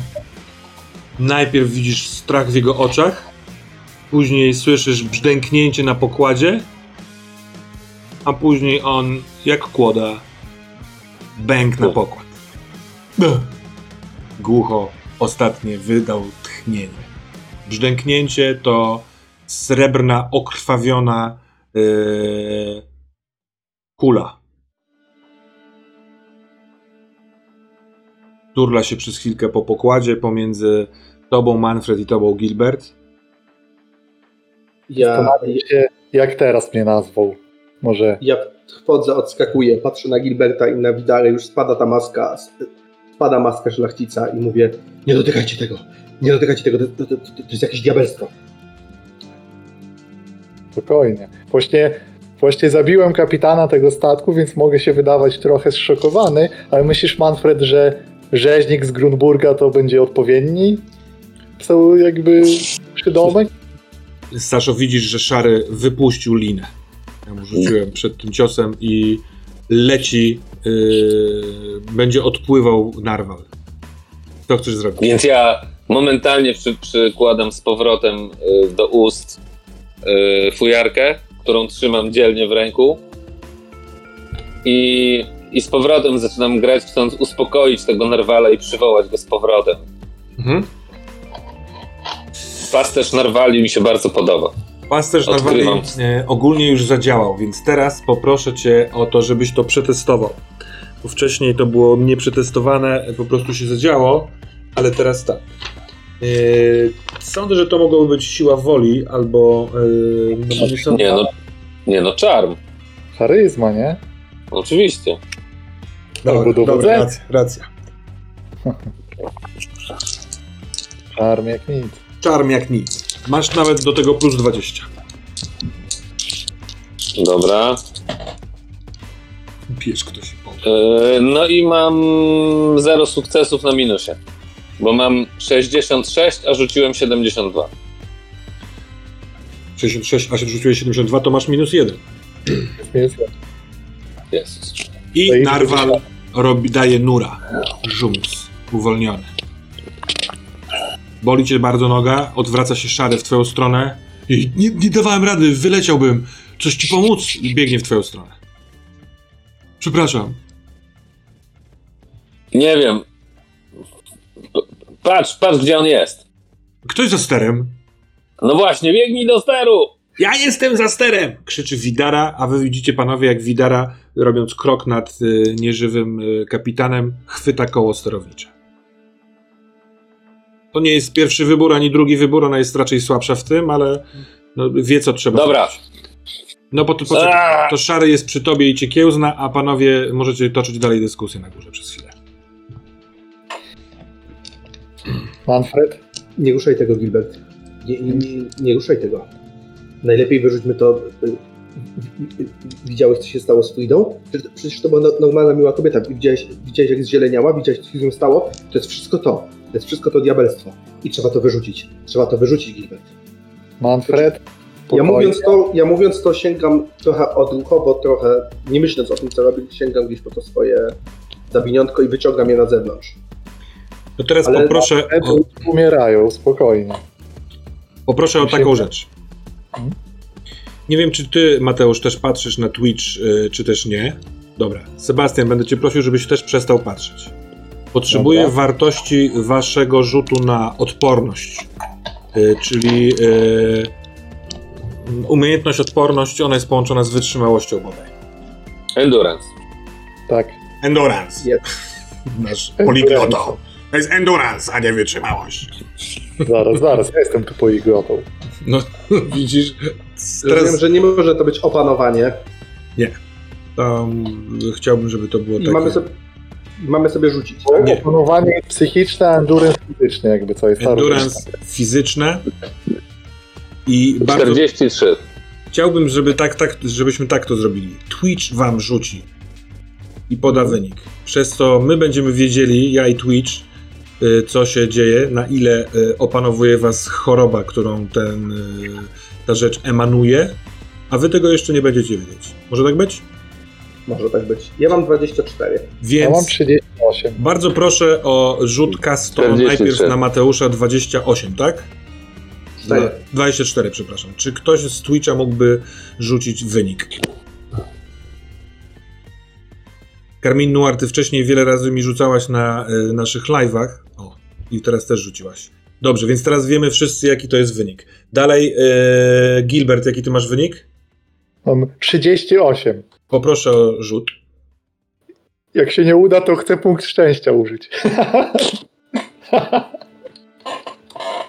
najpierw widzisz strach w jego oczach, później słyszysz brzdęknięcie na pokładzie, a później on, jak kłoda, bęk na pokład. Głucho ostatnie wydał tchnienie. Brzdęknięcie to srebrna, okrwawiona yy, kula. Turla się przez chwilkę po pokładzie pomiędzy tobą, Manfred, i tobą, Gilbert. Ja, się, jak teraz mnie nazwał. Może ja wchodzę, odskakuję, patrzę na Gilberta i na Widarę, już spada ta maska, spada maska szlachcica i mówię, nie dotykajcie tego, nie dotykajcie tego, to, to, to, to jest jakieś diabelstwo. spokojnie. Właśnie, właśnie zabiłem kapitana tego statku, więc mogę się wydawać trochę zszokowany, ale myślisz, Manfred, że rzeźnik z Grunburga to będzie odpowiedni? Są jakby przydomek? Saszo, widzisz, że Szary wypuścił linę. Ja mu rzuciłem przed tym ciosem i leci, yy, będzie odpływał narwal. Co chcesz zrobić? Więc ja momentalnie przy, przykładam z powrotem y, do ust y, fujarkę, którą trzymam dzielnie w ręku i, i z powrotem zaczynam grać, chcąc uspokoić tego narwala i przywołać go z powrotem. Mhm. Pasterz narwali mi się bardzo podoba. Pasterz narwali e, ogólnie już zadziałał, więc teraz poproszę cię o to, żebyś to przetestował. Bo wcześniej to było nieprzetestowane, po prostu się zadziało, ale teraz tak. E, sądzę, że to mogłoby być siła woli, albo. E, no nie sądzę. Nie no, nie no, czarm. Charyzma, nie? Oczywiście. Dobra, albo dobra, dowodzenie. racja, racja. Czarm jak nic. Czarm jak nic. Masz nawet do tego plus 20. Dobra. Bierz ktoś. Yy, no i mam zero sukcesów na minusie. Bo mam 66, a rzuciłem 72. 66, a się rzuciłeś 72, to masz minus 1. Jest, Jezus. I To i narwal robi, daje nura. Żums. Uwolniony. Boli cię bardzo noga, odwraca się szary w twoją stronę. I nie, nie dawałem rady, wyleciałbym. Coś ci pomóc? I biegnie w twoją stronę. Przepraszam. Nie wiem. Patrz, patrz gdzie on jest. Kto jest za sterem? No właśnie, biegnij do steru! Ja jestem za sterem! Krzyczy Widara, a wy widzicie panowie, jak Widara, robiąc krok nad y, nieżywym y, kapitanem, chwyta koło sterownicze. To nie jest pierwszy wybór, ani drugi wybór, ona jest raczej słabsza w tym, ale no, wie, co trzeba Dobra. zrobić. No poczekaj, Aaa! to szary jest przy tobie i cię kiełzna, a panowie możecie toczyć dalej dyskusję na górze przez chwilę. Manfred? Nie ruszaj tego, Gilbert. Nie, nie, nie, nie ruszaj tego. Najlepiej wyrzućmy to. y, y, y, Widziałeś, co się stało z Fridą? Przecież- Przecież to była no- normalna, miła kobieta. Widziałeś, widziałeś jak zzieleniała? Widziałeś, co się z nią stało? To jest wszystko to. To jest wszystko to diabelstwo. I trzeba to wyrzucić. Trzeba to wyrzucić, Gilbert. Manfred? Ja mówiąc, to, ja mówiąc to sięgam trochę odruchowo, trochę nie myśląc o tym, co robię, sięgam gdzieś po to swoje zawiniątko i wyciągam je na zewnątrz. To teraz Ale- poproszę, o, umierają, spokojnie. poproszę o taką rzecz. Mhm. Nie wiem, czy ty, Mateusz, też patrzysz na Twitch, y, czy też nie. Dobra. Sebastian, będę cię prosił, żebyś też przestał patrzeć. Potrzebuję Dobra. wartości waszego rzutu na odporność. Y, czyli y, umiejętność odporność, ona jest połączona z wytrzymałością bodaj. Endurance. Tak. Endurance. Jest. Nasz poligloto. To jest endurance, a nie wytrzymałość. Zaraz, zaraz, ja jestem tu poliglotą. No, widzisz, Teraz... Wiem, że nie może to być opanowanie. um, chciałbym, żeby to było I takie... mamy sobie, mamy sobie rzucić. Bo Nie. Opanowanie psychiczne, a endurance fizyczny, jakby co jest endurance fizyczne i bardzo 43. chciałbym, żeby tak, tak, żebyśmy tak to zrobili. Twitch wam rzuci i poda wynik. Przez co my będziemy wiedzieli, ja i Twitch, y, co się dzieje, na ile y, opanowuje was choroba, którą ten, y, ta rzecz emanuje, a wy tego jeszcze nie będziecie wiedzieć. Może tak być? Może tak być. Ja mam 24. Ja Więc mam 38. bardzo proszę o rzut kasto 43. najpierw na Mateusza 28, tak? Cztery. Dwa- 24, przepraszam. Czy ktoś z Twitcha mógłby rzucić wynik? Karmin Noir, ty wcześniej wiele razy mi rzucałaś na y, naszych live'ach. O, i teraz też rzuciłaś. Dobrze, więc teraz wiemy wszyscy, jaki to jest wynik. Dalej, y, Gilbert, jaki ty masz wynik? Mam 38. Poproszę o rzut. Jak się nie uda, to chcę punkt szczęścia użyć.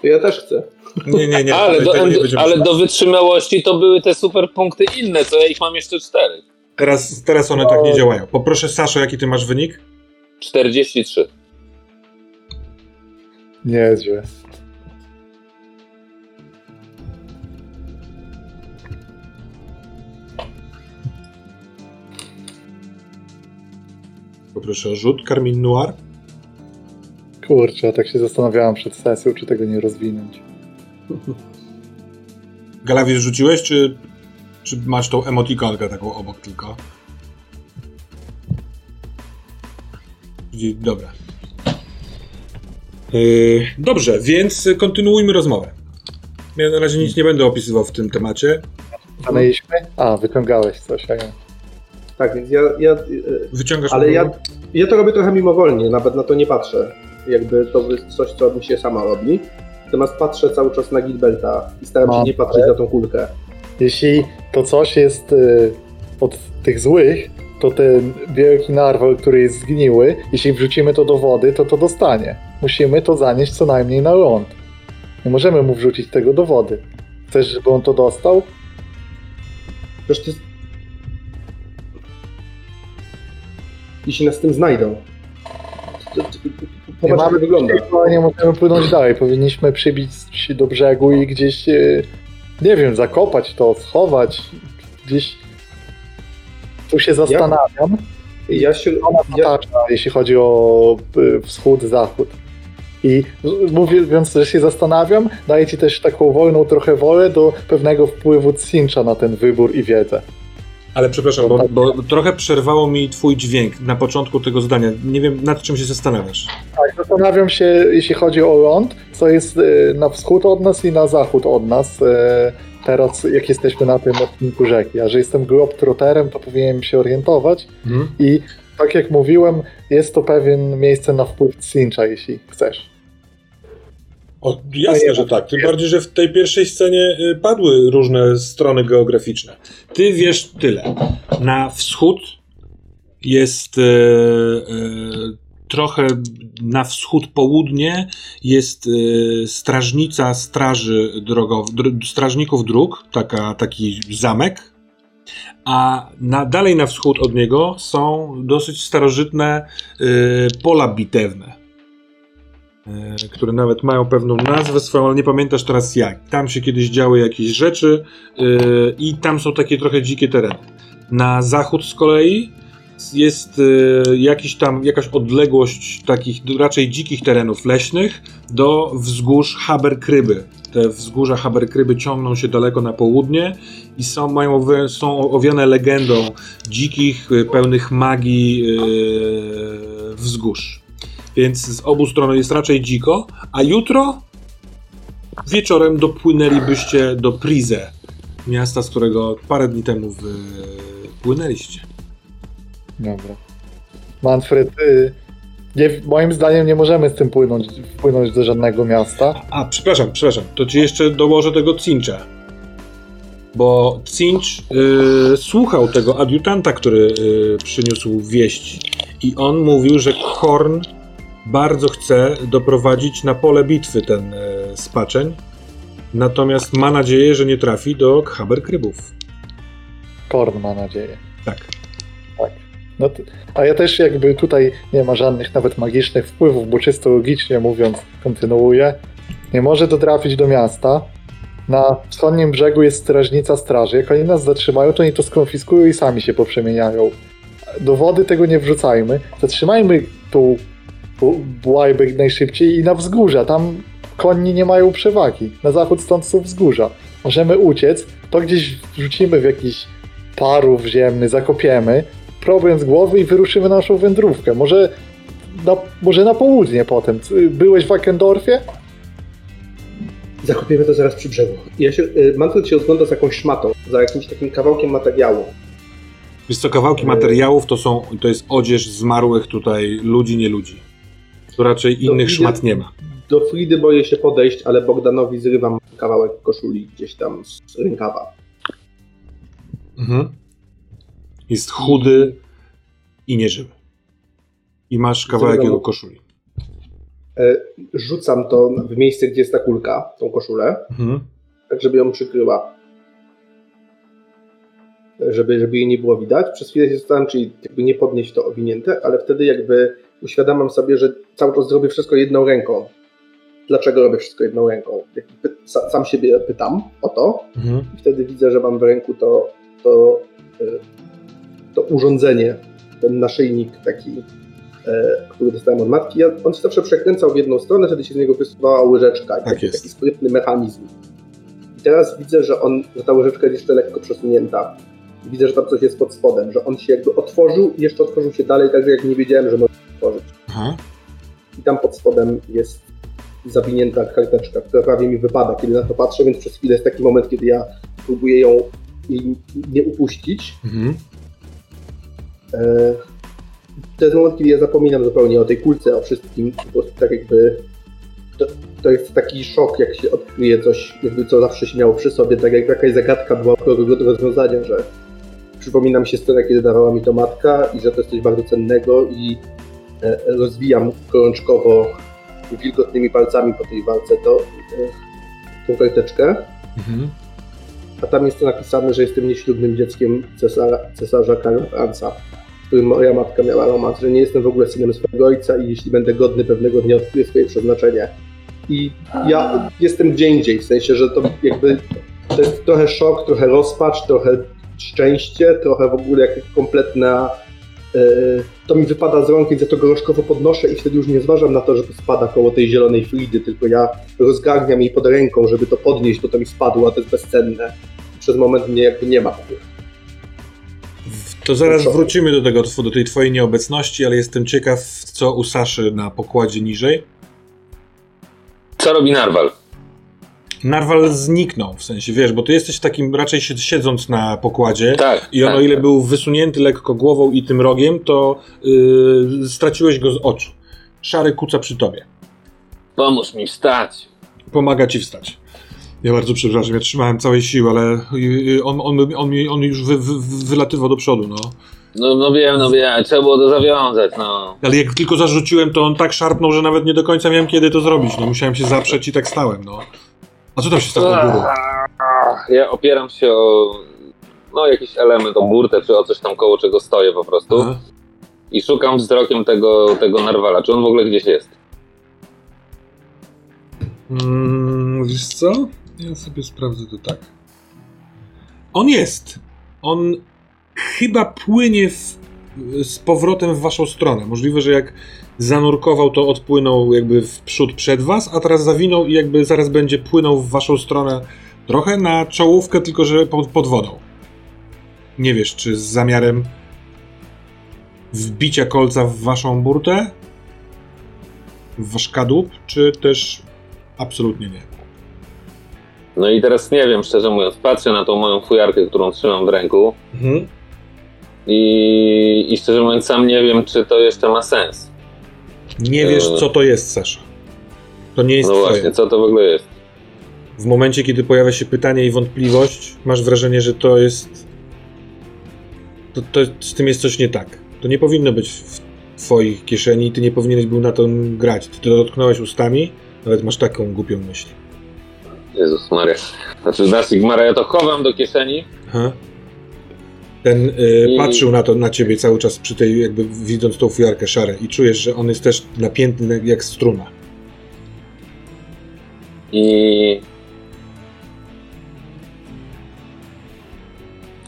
Ja też chcę. Nie, nie, nie. Ale, do, nie ale do wytrzymałości to były te super punkty inne, co ja ich mam jeszcze 4. Teraz, teraz one tak nie działają. Poproszę Saszo, jaki ty masz wynik? 43. Niezłe. Poproszę o rzut. Karmin Noir. Kurczę, ja tak się zastanawiałem przed sesją, czy tego nie rozwinąć. Galawisz rzuciłeś, czy, czy masz tą emotikonkę taką obok tylko? Dobra. Yy, dobrze, więc kontynuujmy rozmowę. Ja na razie nic nie będę opisywał w tym temacie. Stanęliśmy? A, wyciągałeś coś, a ja. Tak, więc ja, ja, e, Wyciągasz ale ja, ja to robię trochę mimowolnie, nawet na to nie patrzę. Jakby to jest coś, co mi się sama robi. Natomiast patrzę cały czas na Gilberta i staram się No, nie patrzeć na tą kulkę. Jeśli to coś jest y, od tych złych, to ten wielki narwal, który jest zgniły, jeśli wrzucimy to do wody, to to dostanie. Musimy to zanieść co najmniej na ląd. Nie możemy mu wrzucić tego do wody. Chcesz, żeby on to dostał? Przecież to jest... Jeśli nas z tym znajdą. Nie popatrz, jak mamy wygląda. wygląda. nie możemy płynąć dalej. Powinniśmy przybić się do brzegu i gdzieś, y, nie wiem, zakopać to, schować. Gdzieś tu się zastanawiam. Ja się, ona ja, jeśli chodzi o y, wschód, zachód. I mówiąc, że się zastanawiam, daje ci też taką wolną trochę wolę do pewnego wpływu Cincha na ten wybór i wiedzę. Ale przepraszam, bo, bo trochę przerwało mi twój dźwięk na początku tego zdania. Nie wiem, nad czym się zastanawiasz. Tak, zastanawiam się, jeśli chodzi o ląd, co jest y, na wschód od nas i na zachód od nas. y, Teraz, jak jesteśmy na tym odcinku rzeki. A że jestem globetrotterem, to powinienem się orientować. Mhm. I tak jak mówiłem, jest to pewien miejsce na wpływ Cincha, jeśli chcesz. O, jasne, że tak. Tym bardziej, że w tej pierwszej scenie y, padły różne strony geograficzne. Ty wiesz tyle. Na wschód jest e, e, trochę na wschód południe jest e, strażnica straży drogow, dr, strażników dróg, taka, taki zamek. A na, dalej na wschód od niego są dosyć starożytne e, pola bitewne które nawet mają pewną nazwę swoją, ale nie pamiętasz teraz jak. Tam się kiedyś działy jakieś rzeczy yy, i tam są takie trochę dzikie tereny. Na zachód z kolei jest yy, jakiś tam, jakaś odległość takich raczej dzikich terenów leśnych do wzgórz Haberkryby. Te wzgórza Haberkryby ciągną się daleko na południe i są, mają, są owiane legendą dzikich, pełnych magii yy, wzgórz. Więc z obu stron jest raczej dziko, a jutro wieczorem dopłynęlibyście do Prize, miasta, z którego parę dni temu wypłynęliście. Dobra. Manfred, y, nie, moim zdaniem nie możemy z tym płynąć, wpłynąć do żadnego miasta. A, przepraszam, przepraszam, to ci jeszcze dołożę tego Cincha. Bo Cinch y, słuchał tego adiutanta, który y, przyniósł wieści. I on mówił, że Horn bardzo chce doprowadzić na pole bitwy ten y, spaczeń. Natomiast ma nadzieję, że nie trafi do Haberkrybów. Korn ma nadzieję. Tak. No to, a ja też jakby tutaj nie ma żadnych nawet magicznych wpływów, bo czysto logicznie mówiąc, kontynuuję. Nie może dotrafić do miasta. Na wschodnim brzegu jest strażnica straży. Jak oni nas zatrzymają, to oni to skonfiskują i sami się poprzemieniają. Do wody tego nie wrzucajmy. Zatrzymajmy tą jak najszybciej i na wzgórza. Tam konni nie mają przewagi. Na zachód stąd są wzgórza. Możemy uciec, to gdzieś wrzucimy w jakiś parów ziemny, zakopiemy, problem z głowy i wyruszymy na naszą wędrówkę. Może na, może na południe potem. Byłeś w Akendorfie? Zakopiemy to zaraz przy brzegu. Ja się, y, Manfred się rozgląda za jakąś szmatą, za jakimś takim kawałkiem materiału. Wiesz co, kawałki materiałów to są, to jest odzież zmarłych tutaj ludzi, nie ludzi. Tu raczej innych widzę- szmat nie ma. Do Fridy boję się podejść, ale Bogdanowi zrywam kawałek koszuli gdzieś tam z rękawa. Mhm. Jest chudy i nieżywy. I masz kawałek Zrywam- jego koszuli. E, Rzucam to w miejsce, gdzie jest ta kulka, tą koszulę, Mhm. tak żeby ją przykryła. Żeby, żeby jej nie było widać. Przez chwilę się zastanawiam, czyli jakby nie podnieść to owinięte, ale wtedy jakby uświadamiam sobie, że cały czas zrobię wszystko jedną ręką. Dlaczego robię wszystko jedną ręką? Sam siebie pytam o to Mhm. i wtedy widzę, że mam w ręku to, to, y, to urządzenie, ten naszyjnik taki, e, który dostałem od matki. On się zawsze przekręcał w jedną stronę, wtedy się z niego wysuwała łyżeczka. i taki, jest. taki sprytny mechanizm. I teraz widzę, że, on, że ta łyżeczka jest jeszcze lekko przesunięta. Widzę, że tam coś jest pod spodem, że on się jakby otworzył i jeszcze otworzył się dalej, także jak nie wiedziałem, że może Aha. I tam pod spodem jest zawinięta karteczka, która prawie mi wypada, kiedy na to patrzę, więc przez chwilę jest taki moment, kiedy ja próbuję ją nie upuścić. Mhm. E, To jest moment, kiedy ja zapominam zupełnie o tej kulce, o wszystkim. Po prostu tak jakby to, to jest taki szok, jak się odkryje coś, jakby co zawsze się miało przy sobie, tak jak jakaś zagadka była do, rozwiązania, że przypomina mi się scenę, kiedy dawała mi to matka i że to jest coś bardzo cennego i rozwijam gorączkowo wilgotnymi palcami po tej walce to, e, tą karteczkę. Mhm. A tam jest napisane, że jestem nieślubnym dzieckiem cesarza, cesarza Karla Franca, z którym moja matka miała romans, że nie jestem w ogóle synem swojego ojca i jeśli będę godny pewnego dnia odkryję swoje przeznaczenie. I ja jestem gdzie indziej, w sensie, że to jakby to jest trochę szok, trochę rozpacz, trochę szczęście, trochę w ogóle jak kompletna e, to mi wypada z rąk, więc ja to gorączkowo podnoszę i wtedy już nie zważam na to, że to spada koło tej zielonej Fridy, tylko ja rozgarniam jej pod ręką, żeby to podnieść, bo to mi spadło, a to jest bezcenne. Przez moment mnie jakby nie ma. To zaraz Co? wrócimy do tego, do tej twojej nieobecności, ale jestem ciekaw, co u Saszy na pokładzie niżej. Co robi Narwal? Narwal zniknął, w sensie, wiesz, bo ty jesteś takim raczej sied- siedząc na pokładzie Tak. i on tak, o ile tak. był wysunięty lekko głową i tym rogiem, to yy, straciłeś go z oczu. Szary kuca przy tobie. Pomóż mi wstać. pomaga ci wstać. Ja bardzo przepraszam, ja trzymałem całej siły, ale y, y, on, on, on, on już wy, wy, wylatywał do przodu, no. No, no wiem, no wiem, trzeba było to zawiązać, no. Ale jak tylko zarzuciłem, to on tak szarpnął, że nawet nie do końca miałem kiedy to zrobić. No musiałem się zaprzeć i tak stałem, no. A co tam się stało u góry? Ja opieram się o no, jakiś element, o burtę, czy o coś tam koło czego stoję po prostu. Aha. I szukam wzrokiem tego, tego narwala. Czy on w ogóle gdzieś jest? Mm, wiesz co? Ja sobie sprawdzę to tak. On jest. On chyba płynie w, z powrotem w waszą stronę. Możliwe, że jak zanurkował, to odpłynął jakby w przód przed was, a teraz zawinął i jakby zaraz będzie płynął w waszą stronę trochę na czołówkę, tylko że pod, pod wodą. Nie wiesz, czy z zamiarem wbicia kolca w waszą burtę, w wasz kadłub, czy też absolutnie nie. No i teraz nie wiem, szczerze mówiąc, patrzę na tą moją fujarkę, którą trzymam w ręku Mhm. I, i szczerze mówiąc sam nie wiem, czy to jeszcze ma sens. Nie wiesz, co to jest, Sasza. To nie jest No twoje. właśnie, co to w ogóle jest? W momencie, kiedy pojawia się pytanie i wątpliwość, masz wrażenie, że to jest. To, to, z tym jest coś nie tak. To nie powinno być w twoich kieszeni ty nie powinieneś był na to grać. Ty to dotknąłeś ustami, nawet masz taką głupią myśl. Jezus Maria. Znaczy, znasz Sigmara, ja to chowam do kieszeni. Aha. Ten y, patrzył na to na ciebie cały czas przy tej, jakby widząc tą fujarkę szarę i czujesz, że on jest też napięty jak struna. I.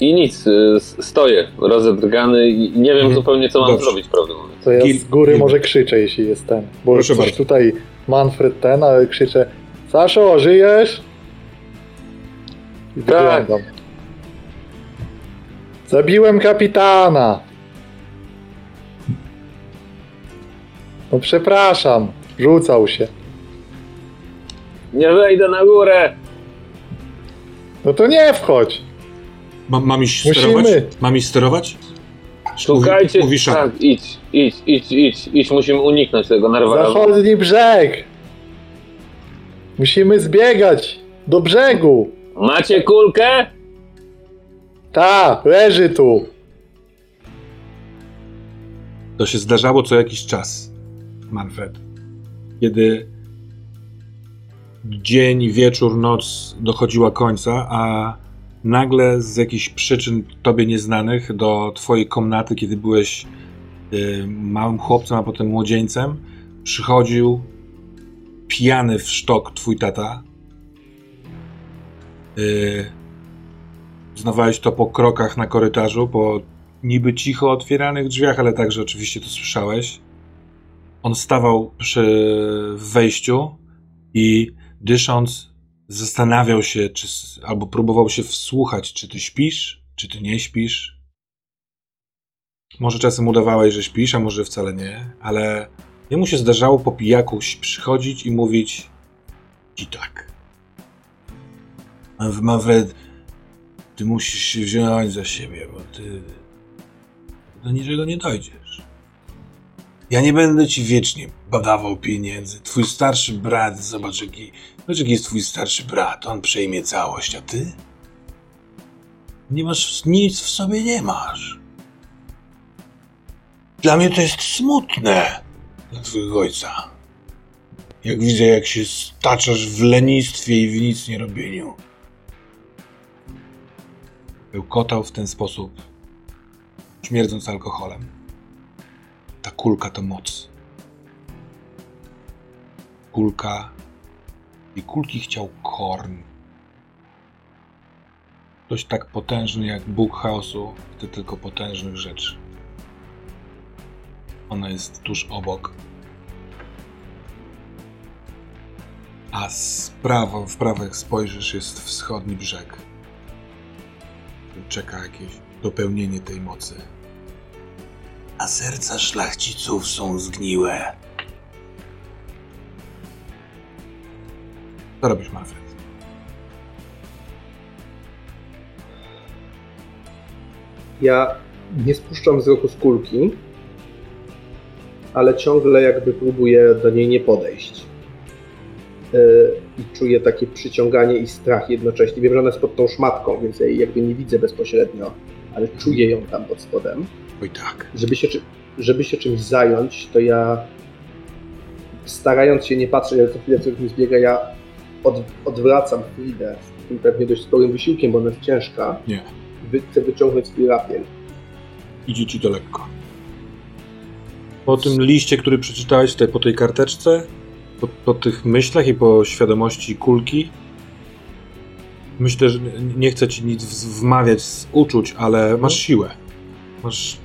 I nic, y, stoję rozedrgany i nie wiem Mhm. zupełnie, co mam Dobrze. zrobić, prawdę mówiąc. To ja z góry może krzyczę, jeśli jest ten. Bo Proszę bardzo. tutaj Manfred ten, ale krzyczę Saszo, żyjesz? I Tak. wyglądam. Zabiłem kapitana! No przepraszam, rzucał się. Nie wejdę na górę! No to nie wchodź! Mam, mam iść Musimy. sterować? Mam iść sterować? Szukajcie. Mówi, tak, idź, idź, idź, idź, idź, musimy uniknąć tego narwala. Zachodni brzeg! Musimy zbiegać do brzegu! Macie kulkę? Ta, leży tu! To się zdarzało co jakiś czas, Manfred. Kiedy dzień, wieczór, noc dochodziła końca, a nagle z jakichś przyczyn tobie nieznanych do twojej komnaty, kiedy byłeś y, małym chłopcem, a potem młodzieńcem, przychodził pijany w sztok twój tata. Y, Znawałeś to po krokach na korytarzu, po niby cicho otwieranych drzwiach, ale także oczywiście to słyszałeś. On stawał przy wejściu i dysząc, zastanawiał się, czy, albo próbował się wsłuchać, czy ty śpisz, czy ty nie śpisz. Może czasem udawałeś, że śpisz, a może wcale nie, ale jemu się zdarzało po pijaku przychodzić i mówić ci tak. Manf- Manfred, ty musisz się wziąć za siebie, bo ty do niczego nie dojdziesz. Ja nie będę ci wiecznie badawał pieniędzy. Twój starszy brat, zobacz jaki, zobacz jaki jest twój starszy brat. On przejmie całość, a ty? Nie masz, nic w sobie nie masz. Dla mnie to jest smutne dla twojego ojca. Jak widzę, jak się staczasz w lenistwie i w nic nie robieniu. Bełkotał w ten sposób, śmierdząc alkoholem. Ta kulka to moc. Kulka i kulki chciał Korn. Ktoś tak potężny jak Bóg chaosu chce tylko potężnych rzeczy. Ona jest tuż obok. A z prawo, w prawo jak spojrzysz jest wschodni brzeg. Czeka jakieś dopełnienie tej mocy. A serca szlachciców są zgniłe. Co robisz, Manfred? Ja nie spuszczam wzroku z kulki, ale ciągle jakby próbuję do niej nie podejść. I czuję takie przyciąganie i strach jednocześnie. Wiem, że ona jest pod tą szmatką, więc ja jej jakby nie widzę bezpośrednio, ale czuję ją tam pod spodem. Oj tak. Żeby się, żeby się czymś zająć, to ja starając się nie patrzeć, ale co chwilę coś mi zbiega, ja od, odwracam Fridę z tym pewnie dość sporym wysiłkiem, bo ona jest ciężka. Nie. Wy, chcę wyciągnąć swój rapier. Idzie ci to lekko. Po tym liście, który przeczytałeś tutaj, po tej karteczce, po, po tych myślach i po świadomości kulki, myślę, że nie- chcę ci nic wmawiać z uczuć, ale masz siłę. Masz,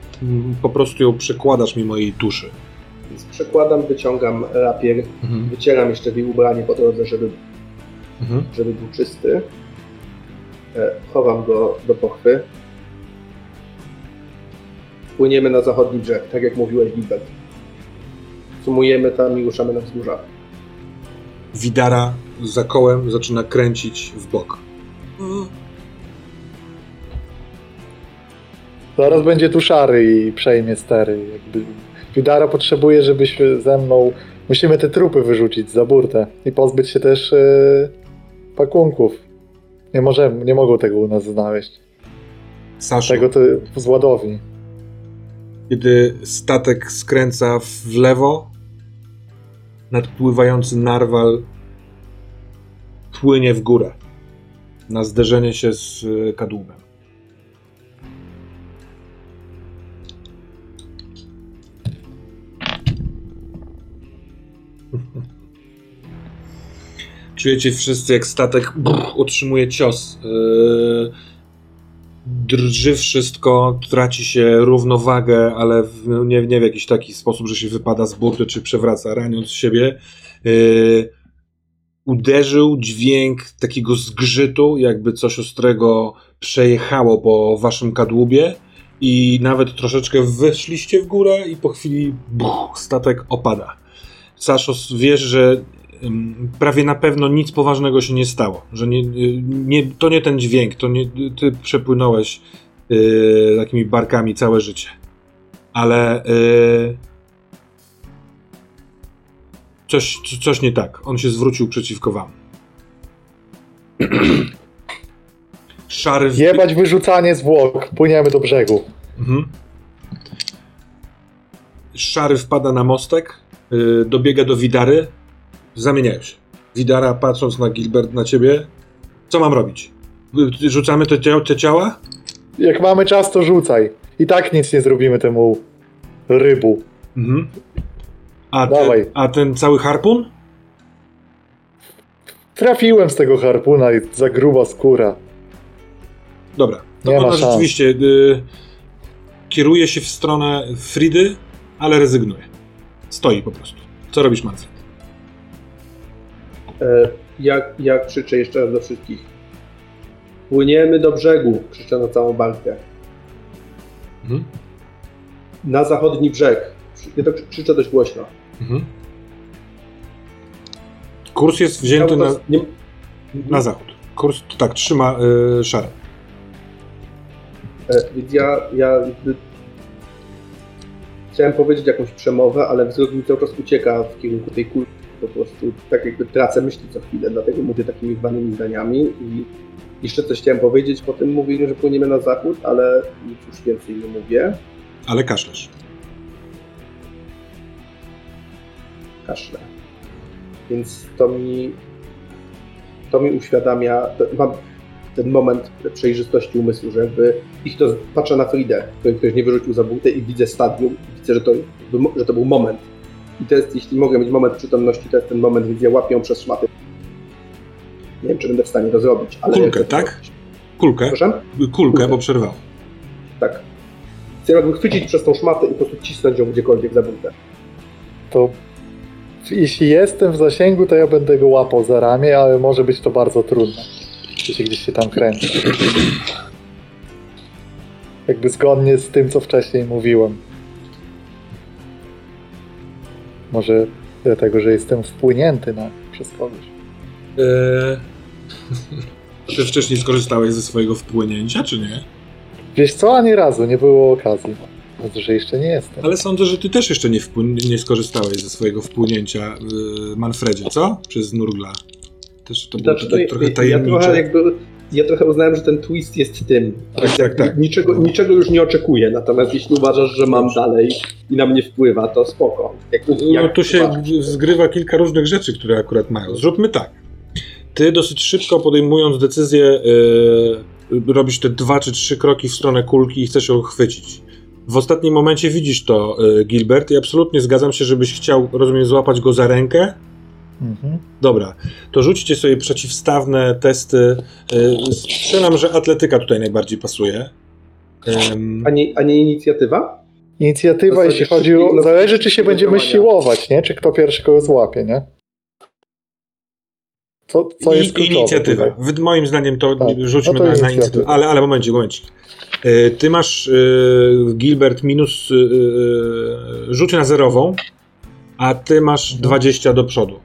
po prostu ją przekładasz mimo jej duszy. Więc przekładam, wyciągam rapier, Mhm. wycieram jeszcze jej ubranie po drodze, żeby, Mhm. żeby był czysty. E, Chowam go do pochwy. Płyniemy na zachodni brzeg, tak jak mówiłeś, Gilbert. Sumujemy tam i ruszamy na wzgórza. Widara za kołem zaczyna kręcić w bok. Zaraz będzie tu szary i przejmie stery. Jakby Widara potrzebuje, żebyś ze mną. Musimy te trupy wyrzucić za burtę i pozbyć się też e, pakunków. Nie możemy, nie mogą tego u nas znaleźć. Saszo, Tego to z ładowni. kiedy statek skręca w lewo, nadpływający narwal płynie w górę na zderzenie się z y, kadłubem. Czujecie wszyscy, jak statek brrr, otrzymuje cios. Yy, drży wszystko, traci się równowagę, ale w, nie, nie w jakiś taki sposób, że się wypada z burty czy przewraca, raniąc siebie. Yy, uderzył dźwięk takiego zgrzytu, jakby coś ostrego przejechało po waszym kadłubie i nawet troszeczkę weszliście w górę i po chwili buch, statek opada. Saszos, wiesz, że prawie na pewno nic poważnego się nie stało, że nie, y, nie, to nie ten dźwięk, to nie, ty przepłynąłeś y, takimi barkami całe życie. Ale y, coś, coś nie tak. On się zwrócił przeciwko wam. Szary w... Jebać wyrzucanie zwłok. Płyniemy do brzegu. Mhm. Szary wpada na mostek, y, dobiega do Widary, zamieniają się. Widara, patrząc na Gilbert, na ciebie, co mam robić? Rzucamy te, cia- te ciała? Jak mamy czas, to rzucaj. I tak nic nie zrobimy temu rybu. Mhm. A, Dawaj. ten, a ten cały harpun? Trafiłem z tego harpuna i za gruba skóra. Dobra. To Nie ona rzeczywiście y, kieruje się w stronę Fridy, ale rezygnuje. Stoi po prostu. Co robisz, Manfred? E, Ja, ja krzyczę jeszcze raz do wszystkich. Płyniemy do brzegu, krzyczę na całą barkę. Mhm. Na zachodni brzeg. Ja to krzy- krzyczę dość głośno. Mhm. Kurs jest wzięty na, nie, na zachód. Kurs tak trzyma y, szarę. E, Więc ja, ja chciałem powiedzieć jakąś przemowę, ale wzrok mi cały czas ucieka w kierunku tej kulki. Po prostu tak jakby tracę myśli co chwilę, dlatego mówię takimi zwanymi zdaniami i jeszcze coś chciałem powiedzieć, potem mówili, że płyniemy na zachód, ale nic już więcej nie mówię. Ale kaszlesz. Kaszle. Więc to mi to mi uświadamia, to, mam ten moment przejrzystości umysłu, że jakby ich to patrzę na Fridę, której ktoś nie wyrzucił za butę i widzę stadium, widzę, że to, że to był moment. I to jest, jeśli mogę mieć moment przytomności, to jest ten moment, więc ja łapię ją przez szmaty. Nie wiem, czy będę w stanie to zrobić, ale... Kulkę, tak? zrobić. Kulkę. Proszę? Kulkę, Kulkę. bo przerwał. Tak. Chcę jakby chwycić przez tą szmatę i po prostu cisnąć ją gdziekolwiek za butę. To jeśli jestem w zasięgu, to ja będę go łapał za ramię, ale może być to bardzo trudne. Jeśli gdzieś się tam kręci. Jakby zgodnie z tym, co wcześniej mówiłem. Może dlatego, że jestem wpłynięty na, przez kogoś. Eee... Ty wcześniej skorzystałeś ze swojego wpłynięcia, czy nie? Wiesz co, ani razu nie było okazji. Dobrze, że jeszcze nie jestem. Ale sądzę, że ty też jeszcze nie, nie skorzystałeś ze swojego wpłynięcia w Manfredzie, co? Przez Nurgla. Też to było Znaczy, to trochę ja, ja, tajemnicze. trochę jakby, ja trochę uznałem, że ten twist jest tym. Tak, tak, tak. Niczego, niczego już nie oczekuję, natomiast jeśli uważasz, że mam dalej i na mnie wpływa, to spoko. Jak, No jak tu się uważasz. zgrywa kilka różnych rzeczy, które akurat mają. Zróbmy tak. Ty dosyć szybko podejmując decyzję, yy, robisz te dwa czy trzy kroki w stronę kulki i chcesz ją chwycić. W ostatnim momencie widzisz to, yy, Gilbert, i absolutnie zgadzam się, żebyś chciał, rozumiem, złapać go za rękę. Mhm. Dobra, to rzućcie sobie przeciwstawne testy. Yy, strzelam, że atletyka tutaj najbardziej pasuje. A nie, a nie inicjatywa? Inicjatywa, To jeśli chodzi o... szybkiego- Zależy, czy się szybkiego będziemy siłować, nie? Czy kto pierwszy kogo złapie, nie? Co, co jest kluczowe Inicjatywa. tutaj? Moim zdaniem to Tak. rzućmy No to na, na inicjatywę. Ale, ale momencik, momencik. E, Ty masz, e, Gilbert, minus, e, e, rzuć na zerową, a ty masz Mhm. 20 do przodu.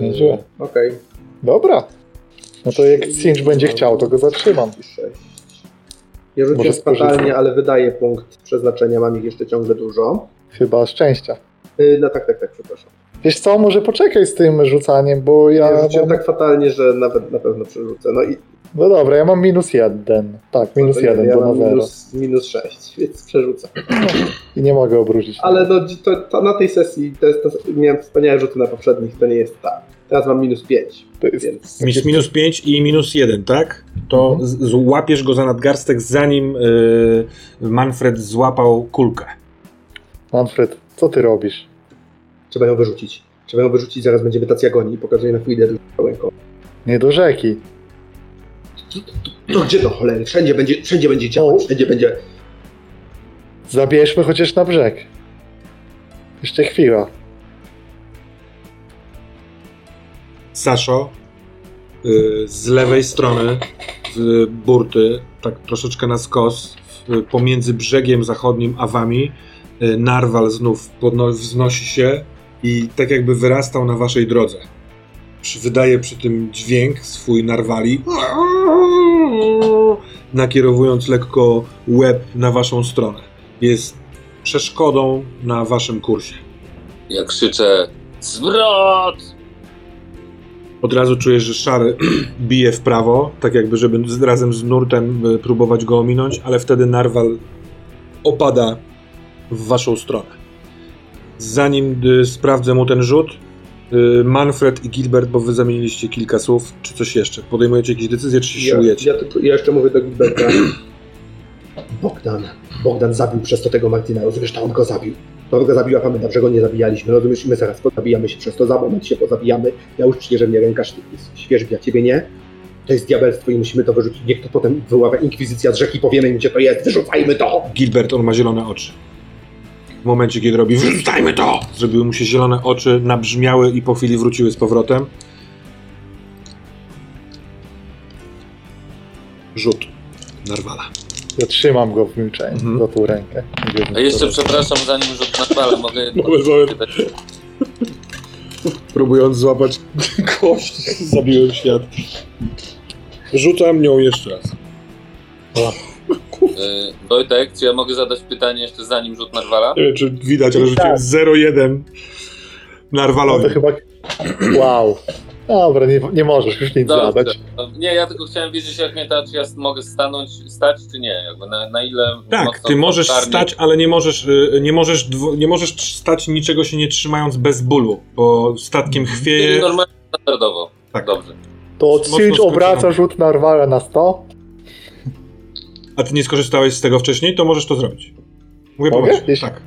Nieźle. Okej. Dobra. No to jak Cinch będzie chciał, to go zatrzymam. Ja rzuciłem fatalnie, ale wydaję punkt przeznaczenia, mam ich jeszcze ciągle dużo. Chyba szczęścia. Yy, no tak, tak, tak, przepraszam. Wiesz co, może poczekaj z tym rzucaniem, bo Ja ja rzuciłem mam... tak fatalnie, że nawet na pewno przerzucę. No i No dobra, ja mam minus jeden. Tak, minus no jeden, ja to na mam zero. minus, minus sześć, więc przerzucę. I nie mogę obrócić. Ale no, to, to na tej sesji to jest, to, miałem wspaniałe rzuty na poprzednich, to nie jest tak. Teraz mam minus pięć, To jest... więc Mieć minus 5 i minus 1, tak? To Mhm. z- złapiesz go za nadgarstek, zanim e, Manfred złapał kulkę. Manfred, co ty robisz? trzeba ją wyrzucić. Trzeba ją wyrzucić, zaraz będziemy tacy agoni i pokazuję na Twitter ręką. Nie do rzeki. To gdzie do cholery? Wszędzie będzie, wszędzie będzie działać, wszędzie będzie... Zabierzmy chociaż na brzeg. Jeszcze chwila. Saszo, y, z lewej strony z burty, tak troszeczkę na skos, w- pomiędzy brzegiem zachodnim a wami, y, narwal znów podno- wznosi się i tak jakby wyrastał na waszej drodze. Przy- Wydaje przy tym dźwięk swój narwali, nakierowując lekko łeb na waszą stronę. Jest przeszkodą na waszym kursie. Ja krzyczę zwrot! Od razu czujesz, że szary bije w prawo, tak jakby, żeby razem z nurtem y, próbować go ominąć, ale wtedy narwal opada w waszą stronę. Zanim y, sprawdzę mu ten rzut, Manfred i Gilbert, bo wy zamieniliście kilka słów, czy coś jeszcze? Podejmujecie jakieś decyzje, czy się Ja, siłujecie? ja, tylko, ja jeszcze mówię do Gilberta. Bogdan, Bogdan zabił przez to tego Martina, rozumiesz, to on go zabił. To on go zabił, a pamiętam, że go nie zabijaliśmy, rozumiesz, i my zaraz pozabijamy się przez to, za moment się pozabijamy, ja już czuję, że mnie ręka świeżbi, a ciebie nie. To jest diabelstwo i musimy to wyrzucić. Niech to potem wyławia inkwizycja z rzeki, powiemy im, gdzie to jest, wyrzucajmy to! Gilbert, on ma zielone oczy. W momencie, kiedy robi wrzucajmy to! Zrobiły mu się zielone oczy, nabrzmiały i po chwili wróciły z powrotem. Rzut. Narwala. Zatrzymam go w milczeniu Mhm. za tą rękę. A jeszcze przepraszam, zanim rzut na balę, mogę jedno Mogę sobie- pytać. Próbując złapać kość, zabiłem świat. Rzucam nią jeszcze raz. Y, Wojtek, czy ja mogę zadać pytanie jeszcze zanim rzut Narwala? Nie wiem, czy widać, ale rzuciłem Tak. 0,1 No Narwalowi. to chyba... Wow. Dobra, nie, nie możesz już nic Dobrze. zadać. Nie, ja tylko chciałem wiedzieć, jak mnie ta, czy ja mogę stanąć, stać, czy nie. Jakby na, na ile. Tak, ty możesz stać, ale nie możesz, y, nie możesz, nie możesz stać niczego się nie trzymając bez bólu, bo statkiem Czyli chwieje. normalnie, standardowo. Tak. Dobrze. To skończone. obraca rzut na rwala na 100. A ty nie skorzystałeś z tego wcześniej, to możesz to zrobić. Mówię Mogę? Jeśli- Tak.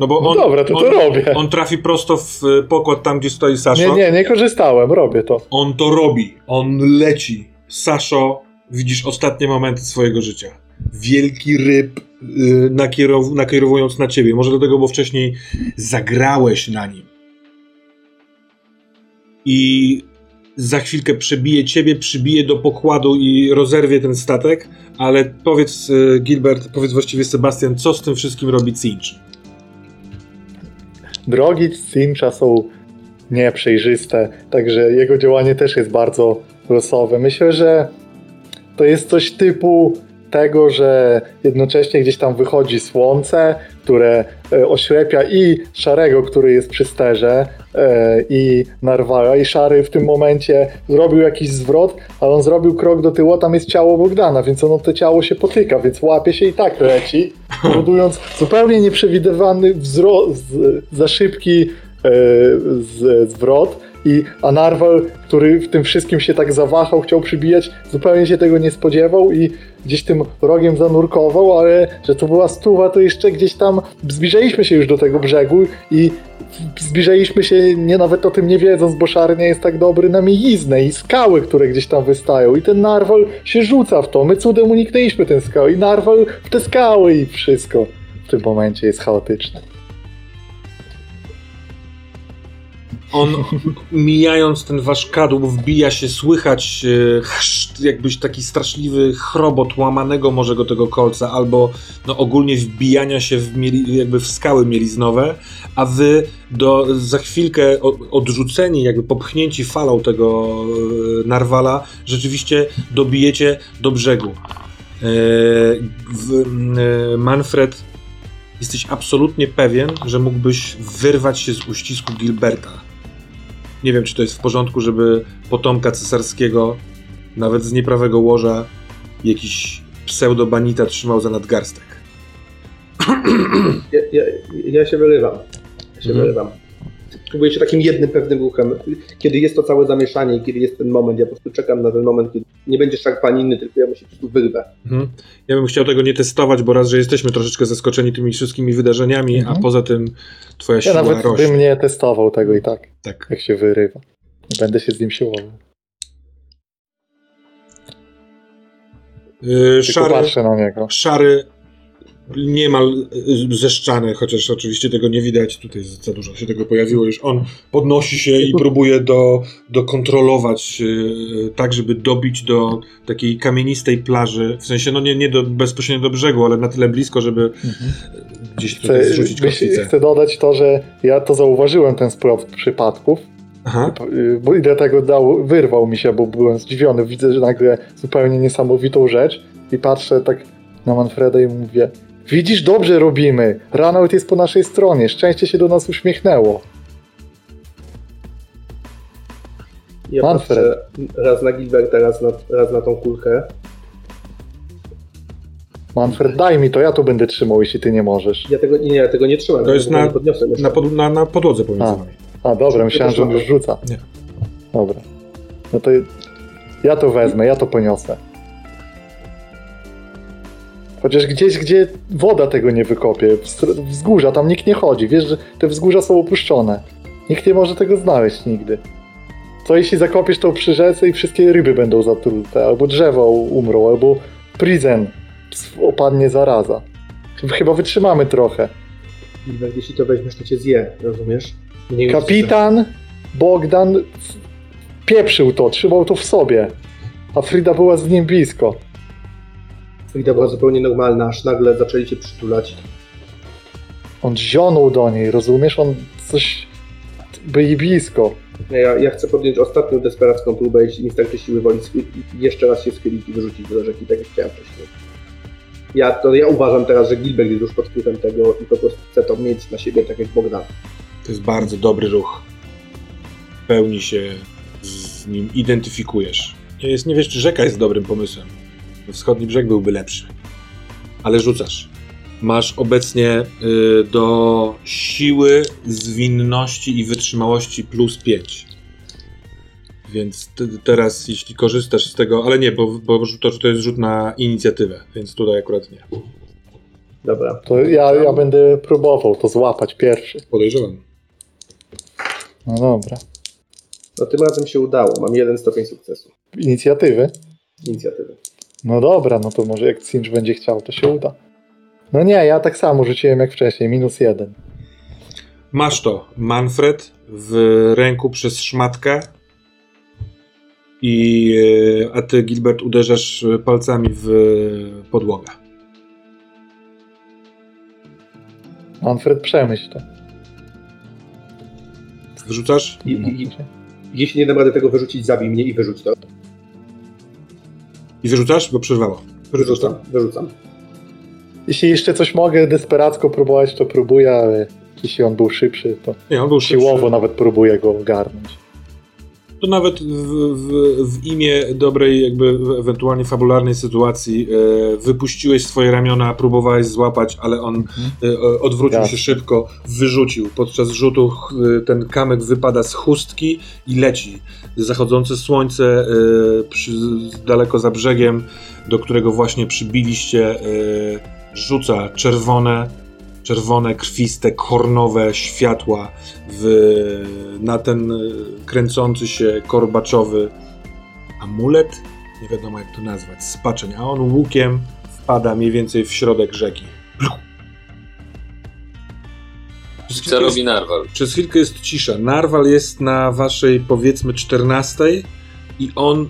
No bo No on, dobra, to on, to robię. on trafi prosto w y, pokład tam, gdzie stoi Saszo. Nie, nie, nie korzystałem, robię to. On to robi. On leci. Saszo, widzisz ostatnie momenty swojego życia. Wielki ryb yy, nakierow- nakierowując na ciebie. Może dlatego, bo wcześniej zagrałeś na nim. I za chwilkę przebije ciebie, przybije do pokładu i rozerwie ten statek. Ale powiedz, yy, Gilbert, powiedz właściwie Sebastian, co z tym wszystkim robi Cinch? Drogi Cincha są nieprzejrzyste, także jego działanie też jest bardzo losowe. Myślę, że to jest coś typu tego, że jednocześnie gdzieś tam wychodzi słońce, które e, oślepia i Szarego, który jest przy sterze, e, i Narwala. I Szary w tym momencie zrobił jakiś zwrot, ale on zrobił krok do tyłu, a tam jest ciało Bogdana, więc ono to ciało się potyka, więc łapie się i tak leci, powodując zupełnie nieprzewidywany wzro- z, za szybki z, zwrot. I a Narwal, który w tym wszystkim się tak zawahał, chciał przybijać, zupełnie się tego nie spodziewał i gdzieś tym rogiem zanurkował, ale że to była stuwa, to jeszcze gdzieś tam zbliżaliśmy się już do tego brzegu i zbliżaliśmy się nie nawet o tym nie wiedząc, bo Szary nie jest tak dobry na mieliznę i skały, które gdzieś tam wystają i ten Narwal się rzuca w to. My cudem uniknęliśmy ten skał i Narwal w te skały i wszystko w tym momencie jest chaotyczne. On, mijając ten wasz kadłub, wbija się, słychać e, chrzt, jakbyś taki straszliwy chrobot łamanego może go tego kolca, albo no, ogólnie wbijania się w mieli, jakby w skały mieliznowe, a wy do, za chwilkę odrzuceni, jakby popchnięci falą tego e, narwala, rzeczywiście dobijecie do brzegu. E, Manfred, jesteś absolutnie pewien, że mógłbyś wyrwać się z uścisku Gilberta. Nie wiem, czy to jest w porządku, żeby potomka cesarskiego, nawet z nieprawego łoża, jakiś pseudobanita trzymał za nadgarstek. Ja, ja, ja się wyrywam. Ja się Mhm. wyrywam. Próbuję się takim jednym pewnym ruchem. Kiedy jest to całe zamieszanie i kiedy jest ten moment, ja po prostu czekam na ten moment, kiedy nie będzie szarpaniny, tylko ja mu się po prostu wyrwę. Mhm. Ja bym chciał tego nie testować, bo raz, że jesteśmy troszeczkę zaskoczeni tymi wszystkimi wydarzeniami, Mhm. a poza tym twoja Ja siła nawet rośnie. bym nie testował tego i tak, Tak. jak się wyrywa. Będę się z nim siłował. Yy, szary, na niego. szary, niemal y, zeszczany, chociaż oczywiście tego nie widać, tutaj za dużo się tego pojawiło już. On podnosi się i próbuje do, dokontrolować y, tak, żeby dobić do takiej kamienistej plaży, w sensie no nie, nie do, bezpośrednio do brzegu, ale na tyle blisko, żeby gdzieś tutaj Chcę, zrzucić myśl, kotwicę. chcę dodać to, że ja to zauważyłem, ten splot przypadków, Aha. y, bo i dlatego dał, wyrwał mi się, bo byłem zdziwiony. Widzę, że nagle zupełnie niesamowitą rzecz i patrzę tak na Manfreda i mówię Widzisz, dobrze robimy. Ranald jest po naszej stronie. Szczęście się do nas uśmiechnęło. Ja Manfred. patrzę raz na Gilberta, raz na, raz na tą kulkę. Manfred, daj mi to, ja to będę trzymał, jeśli ty nie możesz. Ja tego nie, ja tego nie trzymam. To ja jest tego na- nie podniosłem jeszcze. Na, pod, na, na podłodze pomiędzy A. nami. A, dobra, myślałem, że on już rzuca. Nie. Dobra. No to ja to wezmę, ja to poniosę. Chociaż gdzieś, gdzie woda tego nie wykopie, wzgórza, tam nikt nie chodzi. Wiesz, że te wzgórza są opuszczone. Nikt nie może tego znaleźć nigdy. Co jeśli zakopiesz to przy rzece i wszystkie ryby będą zatrute, albo drzewa umrą, albo prison opadnie zaraza. Chyba wytrzymamy trochę. Gilbert, jeśli to weźmiesz, to cię zje, rozumiesz? Nie Kapitan Bogdan pieprzył to, trzymał to w sobie. A Frida była z nim blisko. Frida była zupełnie normalna, aż nagle zaczęli cię przytulać. On zionął do niej, rozumiesz? On coś... byli blisko. Ja, ja chcę podjąć ostatnią desperacką próbę, jeśli mi starczy siły woli, jeszcze raz się schylić i wyrzucić do rzeki, tak jak chciałem wcześniej. Ja, to ja uważam teraz, że Gilbert jest już pod wpływem tego i po prostu chce to mieć na siebie, tak jak Bogdan. To jest bardzo dobry ruch. W pełni się z nim identyfikujesz. Nie, jest, nie wiesz, czy rzeka jest dobrym pomysłem. Wschodni brzeg byłby lepszy. Ale rzucasz. Masz obecnie y, do siły, zwinności i wytrzymałości plus 5. Więc ty, teraz, jeśli korzystasz z tego, ale nie, bo, bo to, to jest rzut na inicjatywę, więc tutaj akurat nie. Dobra. To ja, ja będę próbował to złapać pierwszy. Podejrzewam. No dobra. No tym razem się udało, mam jeden stopień sukcesu. Inicjatywy? Inicjatywy. No dobra, no to może jak Cinch będzie chciał, to się uda. No nie, ja tak samo rzuciłem jak wcześniej, minus jeden. Masz to, Manfred, w ręku przez szmatkę. I, e, a ty, Gilbert, uderzasz palcami w podłogę. Manfred, przemyśl to. Wyrzucasz? I, i, i, jeśli nie dam rady tego wyrzucić, zabij mnie i wyrzuć to. I wyrzucasz? Bo przerwało. Wyrzucam, wyrzucam. Jeśli jeszcze coś mogę desperacko próbować, to próbuję, ale jeśli on był szybszy, to Nie, on był siłowo szybszy. nawet próbuję go ogarnąć. To nawet w, w, w imię dobrej, jakby ewentualnie fabularnej sytuacji e, wypuściłeś swoje ramiona, próbowałeś złapać, ale on e, odwrócił się szybko, wyrzucił. Podczas rzutu ten kamyk wypada z chustki i leci. Zachodzące słońce e, przy, daleko za brzegiem, do którego właśnie przybiliście, e, rzuca czerwone, czerwone, krwiste, kornowe światła w, na ten e, kręcący się korbaczowy amulet, nie wiadomo jak to nazwać, spaczeń, a on łukiem wpada mniej więcej w środek rzeki. Przez Co jest, robi Narwal? przez chwilkę jest cisza. Narwal jest na waszej powiedzmy 14 i on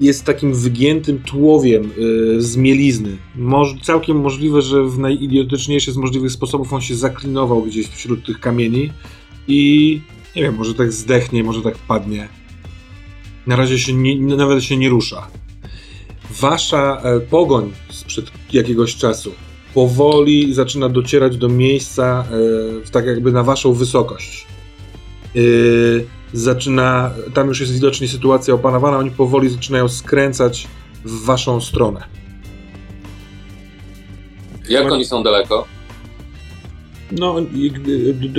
jest takim wygiętym tułowiem y, z mielizny. Moż, całkiem możliwe, że w najidiotyczniejszy z możliwych sposobów on się zaklinował gdzieś wśród tych kamieni i nie wiem, może tak zdechnie, może tak padnie. Na razie się nie, nawet się nie rusza. Wasza e, pogoń sprzed jakiegoś czasu powoli zaczyna docierać do miejsca, e, tak jakby na waszą wysokość. E, zaczyna, tam już jest widocznie sytuacja opanowana, oni powoli zaczynają skręcać w waszą stronę. Jak oni są daleko? No,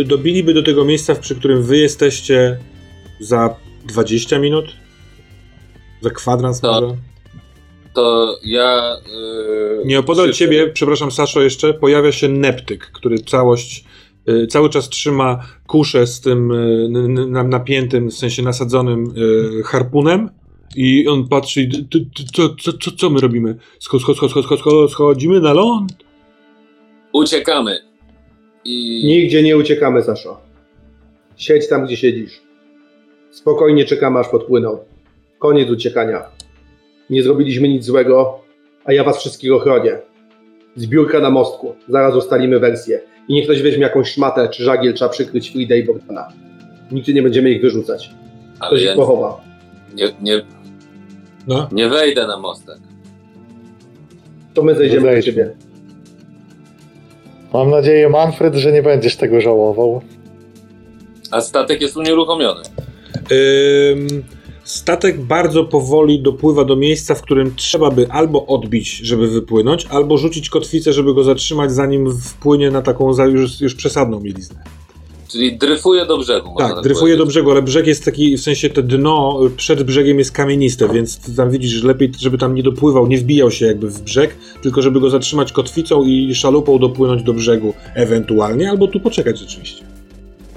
dobiliby do tego miejsca, przy którym wy jesteście za 20 minut? Za kwadrans To- może? To ja. Yy, Nieopodal ciebie, przepraszam Saszo jeszcze, pojawia się Neptyk, który całość, cały czas trzyma kuszę z tym y, napiętym, w sensie nasadzonym y, harpunem i on patrzy co, co, co, co my robimy? Schod, schod, schod, schod, schod, schod, schodzimy na ląd? Uciekamy. I. Nigdzie nie uciekamy, Saszo. Siedź tam, gdzie siedzisz. Spokojnie czekamy, aż podpłyną. Koniec uciekania. Nie zrobiliśmy nic złego, a ja was wszystkich ochronię. Zbiórka na mostku. Zaraz ustalimy wersję. I niech ktoś weźmie jakąś szmatę czy żagiel, trzeba przykryć Fridę i Bogdana. Nigdzie nie będziemy ich wyrzucać. Ale Ktoś ja ich pochowa. nie, nie, No, nie wejdę na mostek. To my zejdziemy do ciebie. Mam nadzieję, Manfred, że nie będziesz tego żałował. A statek jest unieruchomiony. Ym, statek bardzo powoli dopływa do miejsca, w którym trzeba by albo odbić, żeby wypłynąć, albo rzucić kotwicę, żeby go zatrzymać, zanim wpłynie na taką już, już przesadną mieliznę. Czyli dryfuje do brzegu. można Tak, dryfuje do powiedzieć. brzegu, ale brzeg jest taki, w sensie to dno przed brzegiem jest kamieniste, więc tam widzisz, że lepiej, żeby tam nie dopływał, nie wbijał się jakby w brzeg, tylko żeby go zatrzymać kotwicą i szalupą dopłynąć do brzegu ewentualnie, albo tu poczekać rzeczywiście.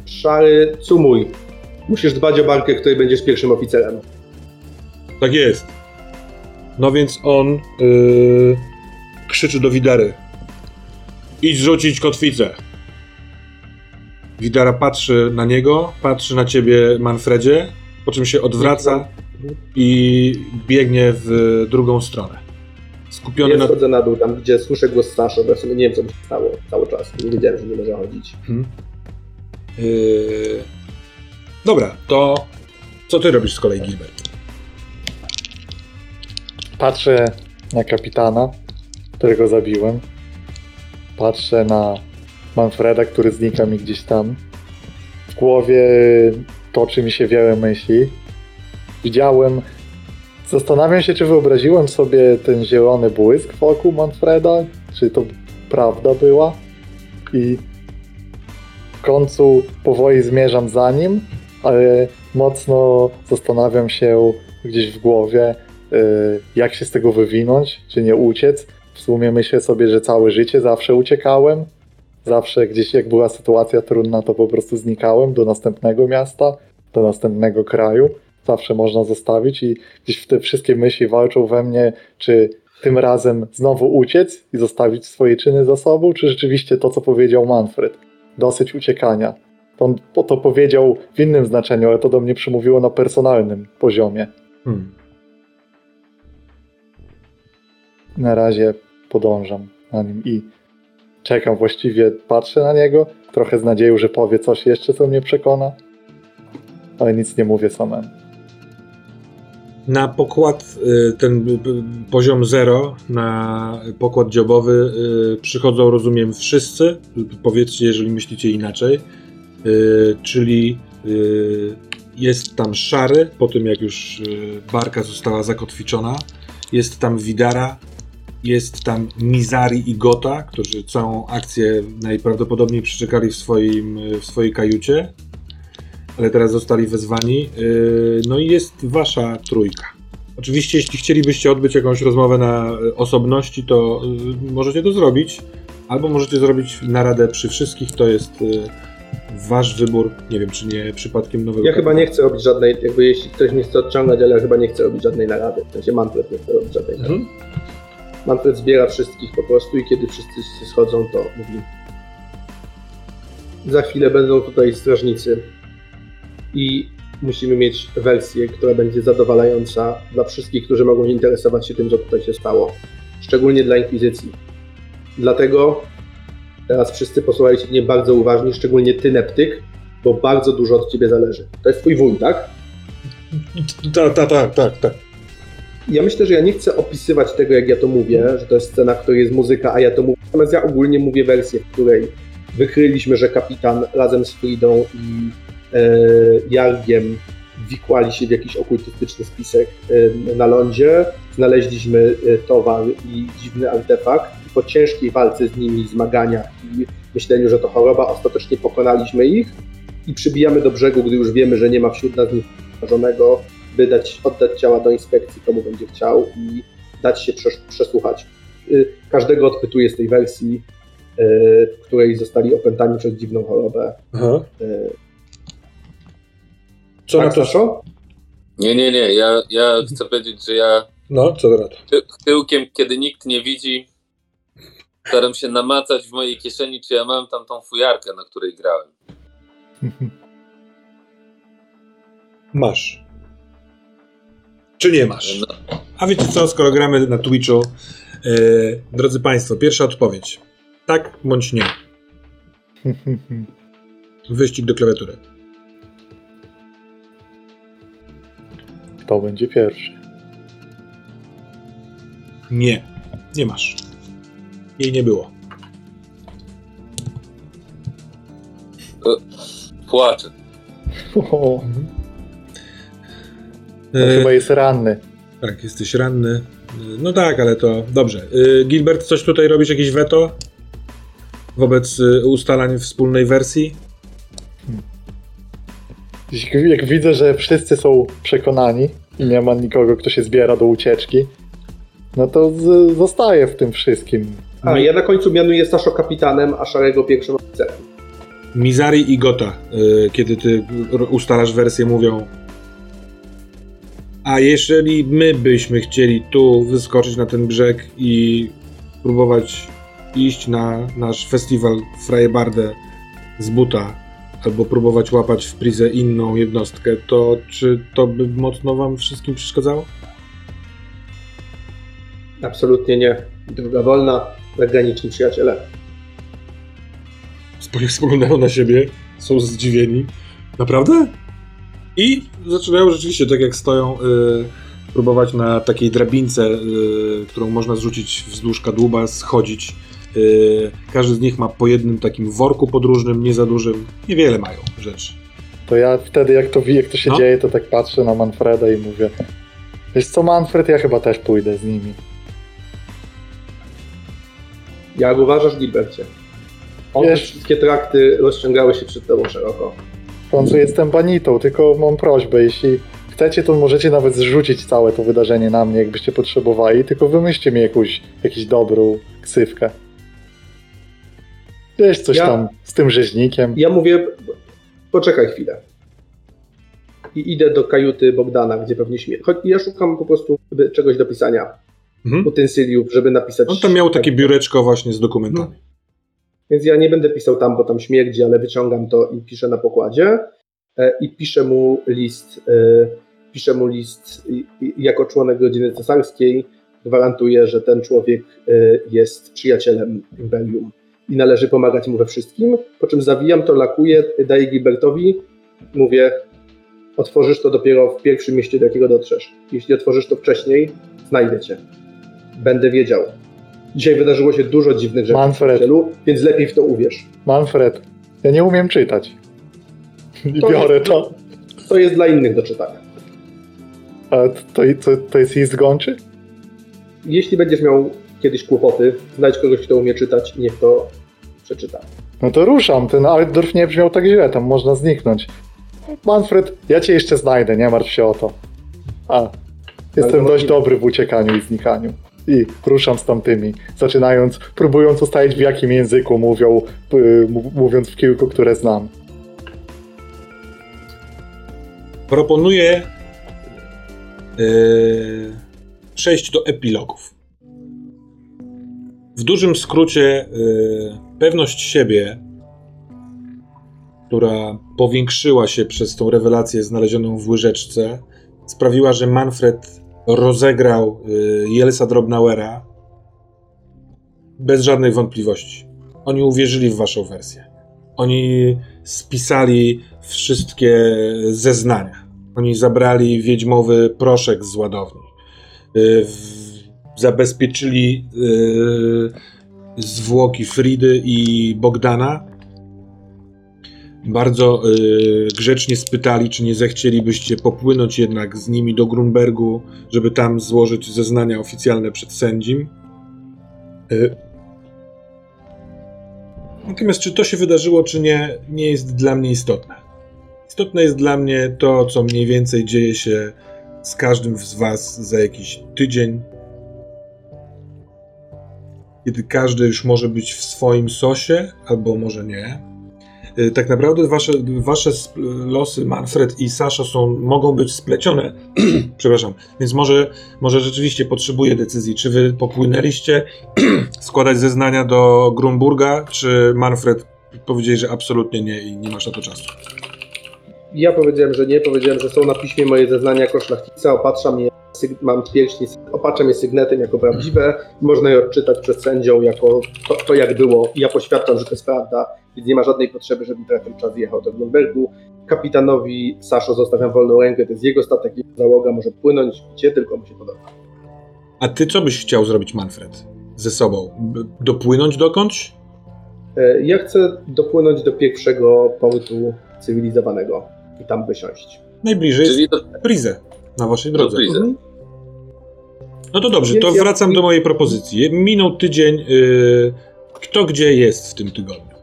Szary, cumuj. Musisz dbać o barkę, której będziesz pierwszym oficerem. Tak jest. No więc on yy, krzyczy do Widary. Idź rzucić kotwicę. Widara patrzy na niego, patrzy na ciebie, Manfredzie, po czym się odwraca i biegnie w drugą stronę. Skupiony na... schodzę na dół, tam gdzie słyszę głos Saszy, bo ja w sumie nie wiem, co mi się stało cały czas. Nie wiedziałem, że nie może chodzić. Mhm. Yy... Dobra, to co ty robisz z kolei, Gilbert? Patrzę na kapitana, którego zabiłem. Patrzę na Manfreda, który znika mi gdzieś tam. W głowie toczy mi się wiele myśli. Widziałem. Zastanawiam się, czy wyobraziłem sobie ten zielony błysk wokół Manfreda, czy to prawda była. I w końcu powoli zmierzam za nim, mocno zastanawiam się gdzieś w głowie, y, jak się z tego wywinąć, czy nie uciec. W sumie myślę sobie, że całe życie zawsze uciekałem. Zawsze gdzieś jak była sytuacja trudna, to po prostu znikałem do następnego miasta, do następnego kraju. Zawsze można zostawić i gdzieś te wszystkie myśli walczą we mnie, czy tym razem znowu uciec i zostawić swoje czyny za sobą, czy rzeczywiście to, co powiedział Manfred. Dosyć uciekania. On to powiedział w innym znaczeniu, ale to do mnie przemówiło na personalnym poziomie. Hmm. Na razie podążam na nim i czekam właściwie, patrzę na niego, trochę z nadzieją, że powie coś jeszcze, co mnie przekona, ale nic nie mówię samemu. Na pokład, y, ten poziom 0, na pokład dziobowy y, przychodzą, rozumiem, wszyscy. Powiedzcie, jeżeli myślicie inaczej. Y, Czyli y, jest tam szary, po tym jak już y, barka została zakotwiczona. Jest tam Widara, jest tam Mizari i Gota, którzy całą akcję najprawdopodobniej przeczekali w, swoim, w swojej kajucie, ale teraz zostali wezwani. No i jest wasza trójka. Oczywiście, jeśli chcielibyście odbyć jakąś rozmowę na osobności, to możecie to zrobić, albo możecie zrobić naradę przy wszystkich, to jest wasz wybór. Nie wiem, czy nie przypadkiem nowego. Ja chyba nie chcę robić żadnej, jakby jeśli ktoś mnie chce odciągać, ale ja chyba nie chcę robić żadnej narady. W sensie Manfred nie chce robić żadnej narady. Mhm. Manfred zbiera wszystkich po prostu i kiedy wszyscy się schodzą, to mówi za chwilę będą tutaj strażnicy i musimy mieć wersję, która będzie zadowalająca dla wszystkich, którzy mogą interesować się tym, co tutaj się stało. Szczególnie dla Inkwizycji. Dlatego teraz wszyscy posłuchajcie mnie bardzo uważnie, szczególnie ty, Neptyk, bo bardzo dużo od ciebie zależy. To jest twój wuj, tak? Tak, tak, tak, tak, tak. Ja myślę, że ja nie chcę opisywać tego, jak ja to mówię, że to jest scena, w której jest muzyka, a ja to mówię. Natomiast ja ogólnie mówię wersję, w której wykryliśmy, że kapitan razem z Fridą i e, Jargiem wikłali się w jakiś okultystyczny spisek e, na lądzie. Znaleźliśmy e, towar i dziwny artefakt. Po ciężkiej walce z nimi, zmaganiach i myśleniu, że to choroba, ostatecznie pokonaliśmy ich i przybijamy do brzegu, gdy już wiemy, że nie ma wśród nas nic zarażonego, by dać, oddać ciała do inspekcji, komu będzie chciał i dać się przesłuchać. Y, Każdego odpytuję z tej wersji, y, w której zostali opętani przez dziwną chorobę. Aha. Y, Co tak, na to? Saszo? Nie, nie, nie. Ja, ja chcę powiedzieć, że ja No, co ty, tyłkiem, kiedy nikt nie widzi, staram się namacać w mojej kieszeni, czy ja mam tam tą fujarkę, na której grałem. Masz. Czy nie masz? No, A wiecie co, skoro gramy na Twitchu, yy, drodzy Państwo, pierwsza odpowiedź. Tak bądź nie. Wyścig do klawiatury. Kto będzie pierwszy? Nie. Nie masz. Jej nie było. płaczę. O, on Yy, chyba jest ranny. tak, jesteś ranny. Yy, no tak, ale to dobrze. Yy, Gilbert, coś tutaj robisz, jakieś weto? Wobec ustalań wspólnej wersji? Jak, jak widzę, że wszyscy są przekonani i nie ma nikogo, kto się zbiera do ucieczki, no to z, zostaję w tym wszystkim. A ja na końcu mianuję Saszo kapitanem, a Szarego pierwszym oficerem. Mizari i Gota, y, kiedy ty ustalasz wersję, mówią a jeżeli my byśmy chcieli tu wyskoczyć na ten brzeg i próbować iść na nasz festiwal Freiebardę z buta, albo próbować łapać w prizę inną jednostkę, to czy to by mocno wam wszystkim przeszkadzało? Absolutnie nie. Druga wolna, zagraniczni przyjaciele. Spoglądają na siebie, są zdziwieni. Naprawdę? I zaczynają rzeczywiście, tak jak stoją, y, próbować na takiej drabince, y, którą można zrzucić wzdłuż kadłuba, schodzić. Y, każdy z nich ma po jednym takim worku podróżnym, nie za dużym. Niewiele mają rzeczy. To ja wtedy, jak to, wi- jak to się No. dzieje, to tak patrzę na Manfreda i mówię Wiesz co, Manfred, ja chyba też pójdę z nimi. Jak uważasz, Gilbercie? Otóż Wiesz- wszystkie trakty rozciągały się przed tobą szeroko. W końcu jestem banitą, tylko mam prośbę, jeśli chcecie, to możecie nawet zrzucić całe to wydarzenie na mnie, jakbyście potrzebowali, tylko wymyślcie mi jakąś, jakąś dobrą ksywkę. Wiesz, coś Ja- tam z tym rzeźnikiem. Ja mówię, poczekaj chwilę. I idę do kajuty Bogdana, gdzie pewnie śmie. Choć ja szukam po prostu czegoś do pisania, Mhm. utensyliów, żeby napisać. On tam miał takie biureczko właśnie z dokumentami. Więc ja nie będę pisał tam, bo tam śmierdzi, ale wyciągam to i piszę na pokładzie. E, I piszę mu list. e, Piszę mu list jako członek rodziny cesarskiej. Gwarantuję, że ten człowiek e, jest przyjacielem Imperium i należy pomagać mu we wszystkim. Po czym zawijam to, lakuję, daję Gilbertowi. Mówię, otworzysz to dopiero w pierwszym mieście, do jakiego dotrzesz. Jeśli otworzysz to wcześniej, znajdę cię. Będę wiedział. Dzisiaj wydarzyło się dużo dziwnych rzeczy Manfred. w przyjacielu, więc lepiej w to uwierz. Manfred, ja nie umiem czytać. I To biorę jest- to. To jest dla innych do czytania. A to, to, to jest list gończy? Jeśli będziesz miał kiedyś kłopoty, znajdź kogoś, kto umie czytać i niech to przeczyta. No to ruszam. Ten Altdorf nie brzmiał tak źle, tam można zniknąć. Manfred, ja cię jeszcze znajdę, nie martw się o to. A, jestem dość dobry w uciekaniu i znikaniu. I ruszam z tamtymi, zaczynając, próbując ustalić w jakim języku mówią, mówiąc w kilku, które znam. Proponuję yy, przejść do epilogów. W dużym skrócie, yy, pewność siebie, która powiększyła się przez tą rewelację znalezioną w łyżeczce, sprawiła, że Manfred rozegrał yy, Jelsa Drobnauera bez żadnej wątpliwości. Oni uwierzyli w waszą wersję. Oni spisali wszystkie zeznania. Oni zabrali wiedźmowy proszek z ładowni. Y, Zabezpieczyli y, zwłoki Fridy i Bogdana. Bardzo y, grzecznie spytali, czy nie zechcielibyście popłynąć jednak z nimi do Grunbergu, żeby tam złożyć zeznania oficjalne przed sędzim. Y, Natomiast czy to się wydarzyło, czy nie, nie jest dla mnie istotne. Istotne jest dla mnie to, co mniej więcej dzieje się z każdym z Was za jakiś tydzień, kiedy każdy już może być w swoim sosie, albo może nie. Y, Tak naprawdę wasze, wasze losy, Manfred i Sasza, są, mogą być splecione. Przepraszam. Więc może, może rzeczywiście potrzebuję decyzji, czy wy popłynęliście składać zeznania do Grunburga, czy Manfred powiedzieli, że absolutnie nie i nie masz na to czasu. Ja powiedziałem, że nie, powiedziałem, że są na piśmie moje zeznania jako szlachcica, opatrzam je, mam pierścień, opatrzam je sygnetem jako prawdziwe, można je odczytać przed sędzią jako to, to jak było i ja poświadczam, że to jest prawda, więc nie ma żadnej potrzeby, żebym na ten czas jechał do Grunbergu. Kapitanowi Saszo zostawiam wolną rękę, to jest jego statek, jego załoga może płynąć gdzie tylko mu się podoba. A ty co byś chciał zrobić, Manfred? Ze sobą? Dopłynąć dokądś? E, Ja chcę dopłynąć do pierwszego portu cywilizowanego i tam wysiąść. Najbliżej Czyli jest do, Prizę na waszej drodze. Mhm. No to dobrze, to wracam do mojej propozycji. Minął tydzień. Yy, kto gdzie jest w tym tygodniu?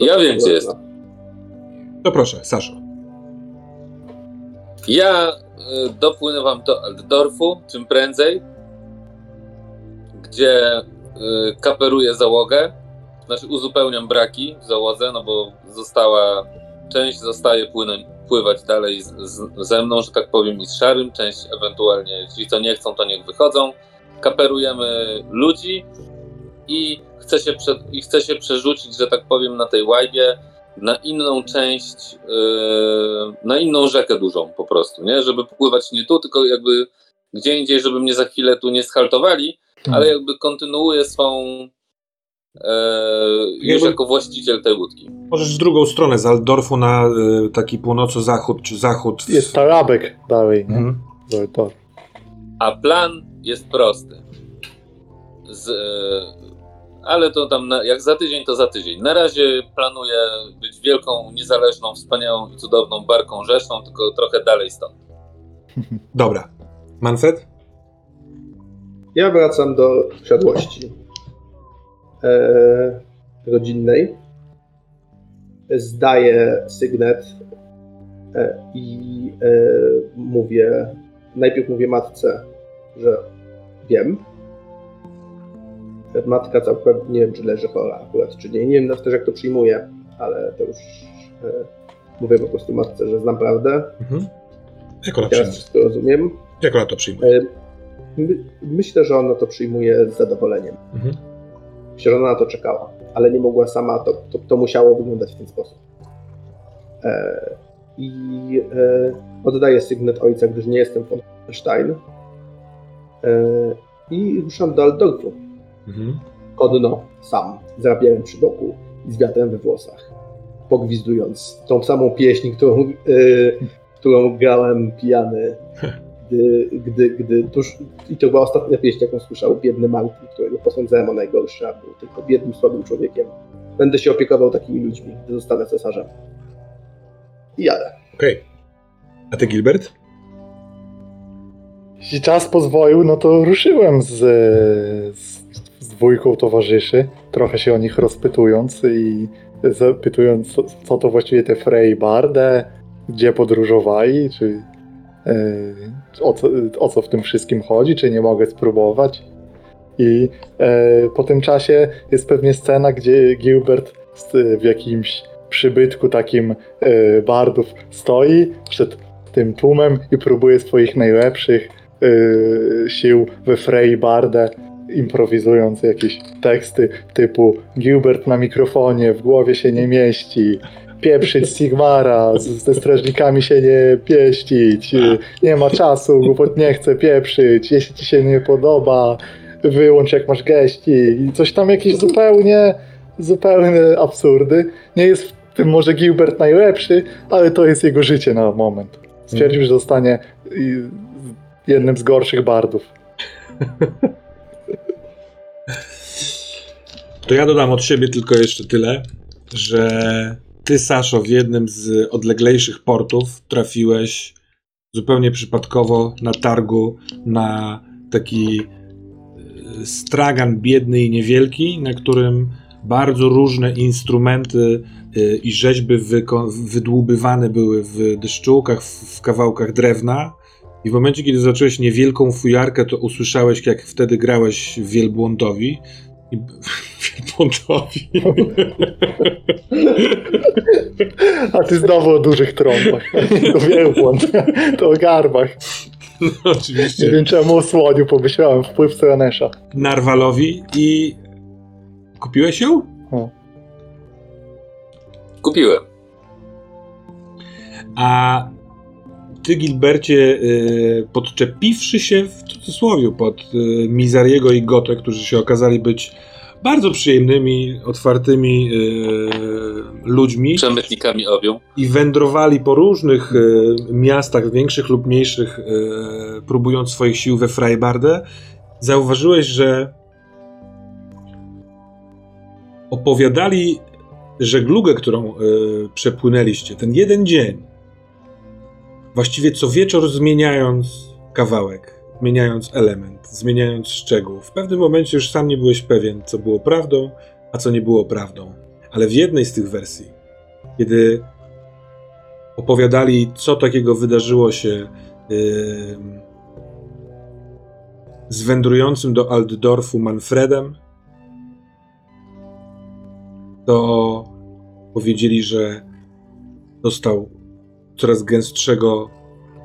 Ja wiem, gdzie jest. To proszę, Saszo. Ja y, dopłynęłam do Altdorfu czym prędzej, gdzie y, kaperuję załogę, znaczy uzupełniam braki w załodze, no bo została, część zostaje płynąć, pływać dalej z, z, ze mną, że tak powiem, i z szarym, część ewentualnie ci, co nie chcą, to niech wychodzą. Kaperujemy ludzi i chcę się, prze, i chcę się przerzucić, że tak powiem, na tej łajbie na inną część, yy, na inną rzekę dużą po prostu, nie? Żeby pływać nie tu, tylko jakby gdzie indziej, żeby mnie za chwilę tu nie schaltowali, ale jakby kontynuuję swą yy, już jako właściciel tej łódki. Możesz w drugą stronę, z Altdorfu na y, taki północo-zachód, czy zachód. w- Jest Tarabek dalej, nie? Mhm. To. A plan jest prosty. Z, yy, ale to tam na, jak za tydzień, to za tydzień. Na razie planuję być wielką, niezależną, wspaniałą i cudowną barką rzeszą, tylko trochę dalej stąd. Dobra. Manfred? Ja wracam do posiadłości e, rodzinnej. Zdaję sygnet e, i e, mówię, najpierw mówię matce, że wiem. Matka całkowicie, nie wiem czy leży chora akurat, czy nie. Nie wiem też jak to przyjmuje, ale to już e, mówię po prostu matce, że znam prawdę. Mhm. Jak ona Teraz przyjmuje? wszystko rozumiem. Jak ona to przyjmuje? E, my, myślę, że ona to przyjmuje z zadowoleniem. Mhm. Myślę, że ona na to czekała, ale nie mogła sama, to, to, to musiało wyglądać w ten sposób. E, I e, oddaję sygnet ojca, gdyż nie jestem von Stein. E, I ruszam do Altdorfu. Mhm. Konno, sam, z rapierem przy boku i z wiatrem we włosach. pogwizdując tą samą pieśń, którą, y, którą grałem pijany, gdy, gdy, gdy tuż, i to była ostatnia pieśń, jaką słyszał biedny Martin, którego posądzałem o najgorsze, a był tylko biednym, słabym człowiekiem. Będę się opiekował takimi ludźmi, gdy zostanę cesarzem. I jadę. Okej. A ty, Gilbert? Jeśli czas pozwolił, no to ruszyłem z, z dwójką towarzyszy, trochę się o nich rozpytując i zapytując, co, to właściwie te Freybarde, gdzie podróżowali, czy e, o, co, o co w tym wszystkim chodzi, czy nie mogę spróbować. I e, po tym czasie jest pewnie scena, gdzie Gilbert w jakimś przybytku takim e, bardów stoi przed tym tłumem i próbuje swoich najlepszych sił we Frey Bardę, improwizując jakieś teksty typu Gilbert na mikrofonie, w głowie się nie mieści, pieprzyć Sigmara, z- ze strażnikami się nie pieścić, nie ma czasu, głupot nie chce pieprzyć, jeśli ci się nie podoba, wyłącz jak masz geści i coś tam jakieś zupełnie, zupełnie absurdy. Nie jest w tym może Gilbert najlepszy, ale to jest jego życie na moment. Stwierdził, że zostanie jednym z gorszych bardów. To ja dodam od siebie tylko jeszcze tyle, że ty, Saszo, w jednym z odleglejszych portów trafiłeś zupełnie przypadkowo na targu na taki y, stragan biedny i niewielki, na którym bardzo różne instrumenty y, i rzeźby wydłubywane były w deszczułkach, w kawałkach drewna. I w momencie, kiedy zacząłeś niewielką fujarkę, to usłyszałeś, jak wtedy grałeś wielbłądowi. I wielbłądowi. A ty znowu o dużych trąbach. To wielbłąd. To o garbach. No, Nie oczywiście. wiem czemu o słoniu pomyślałem. Wpływ Stranesza. Narwalowi i kupiłeś ją? Kupiłem. A ty, Gilbercie, y, podczepiwszy się w cudzysłowie pod y, Mizariego i Gotę, którzy się okazali być bardzo przyjemnymi, otwartymi y, ludźmi Przemytnikami obią. i wędrowali po różnych y, miastach, większych lub mniejszych, y, próbując swoich sił we Freibarde, zauważyłeś, że opowiadali żeglugę, którą przepłynęliście, ten jeden dzień, właściwie co wieczór zmieniając kawałek, zmieniając element, zmieniając szczegół. W pewnym momencie już sam nie byłeś pewien, co było prawdą, a co nie było prawdą. Ale w jednej z tych wersji, kiedy opowiadali, co takiego wydarzyło się yy, z wędrującym do Altdorfu Manfredem, to powiedzieli, że dostał coraz gęstszego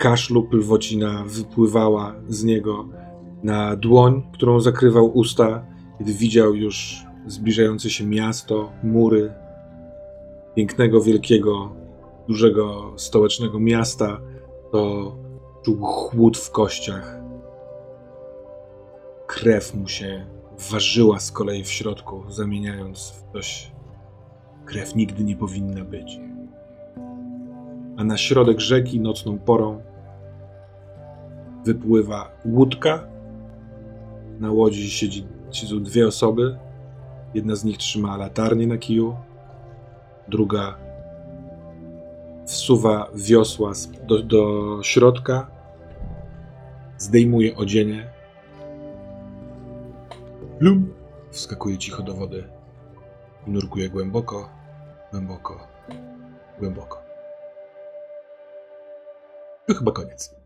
kaszlu, pylwocina wypływała z niego na dłoń, którą zakrywał usta, kiedy widział już zbliżające się miasto, mury, pięknego, wielkiego, dużego, stołecznego miasta, to czuł chłód w kościach. Krew mu się ważyła z kolei w środku, zamieniając w coś. Krew nigdy nie powinna być. A na środek rzeki nocną porą wypływa łódka. Na łodzi siedzi, siedzą dwie osoby. Jedna z nich trzyma latarnię na kiju, druga wsuwa wiosła do, do środka, zdejmuje odzienie. Lum! Wskakuje cicho do wody i nurkuje głęboko, głęboko, głęboko. To chyba koniec.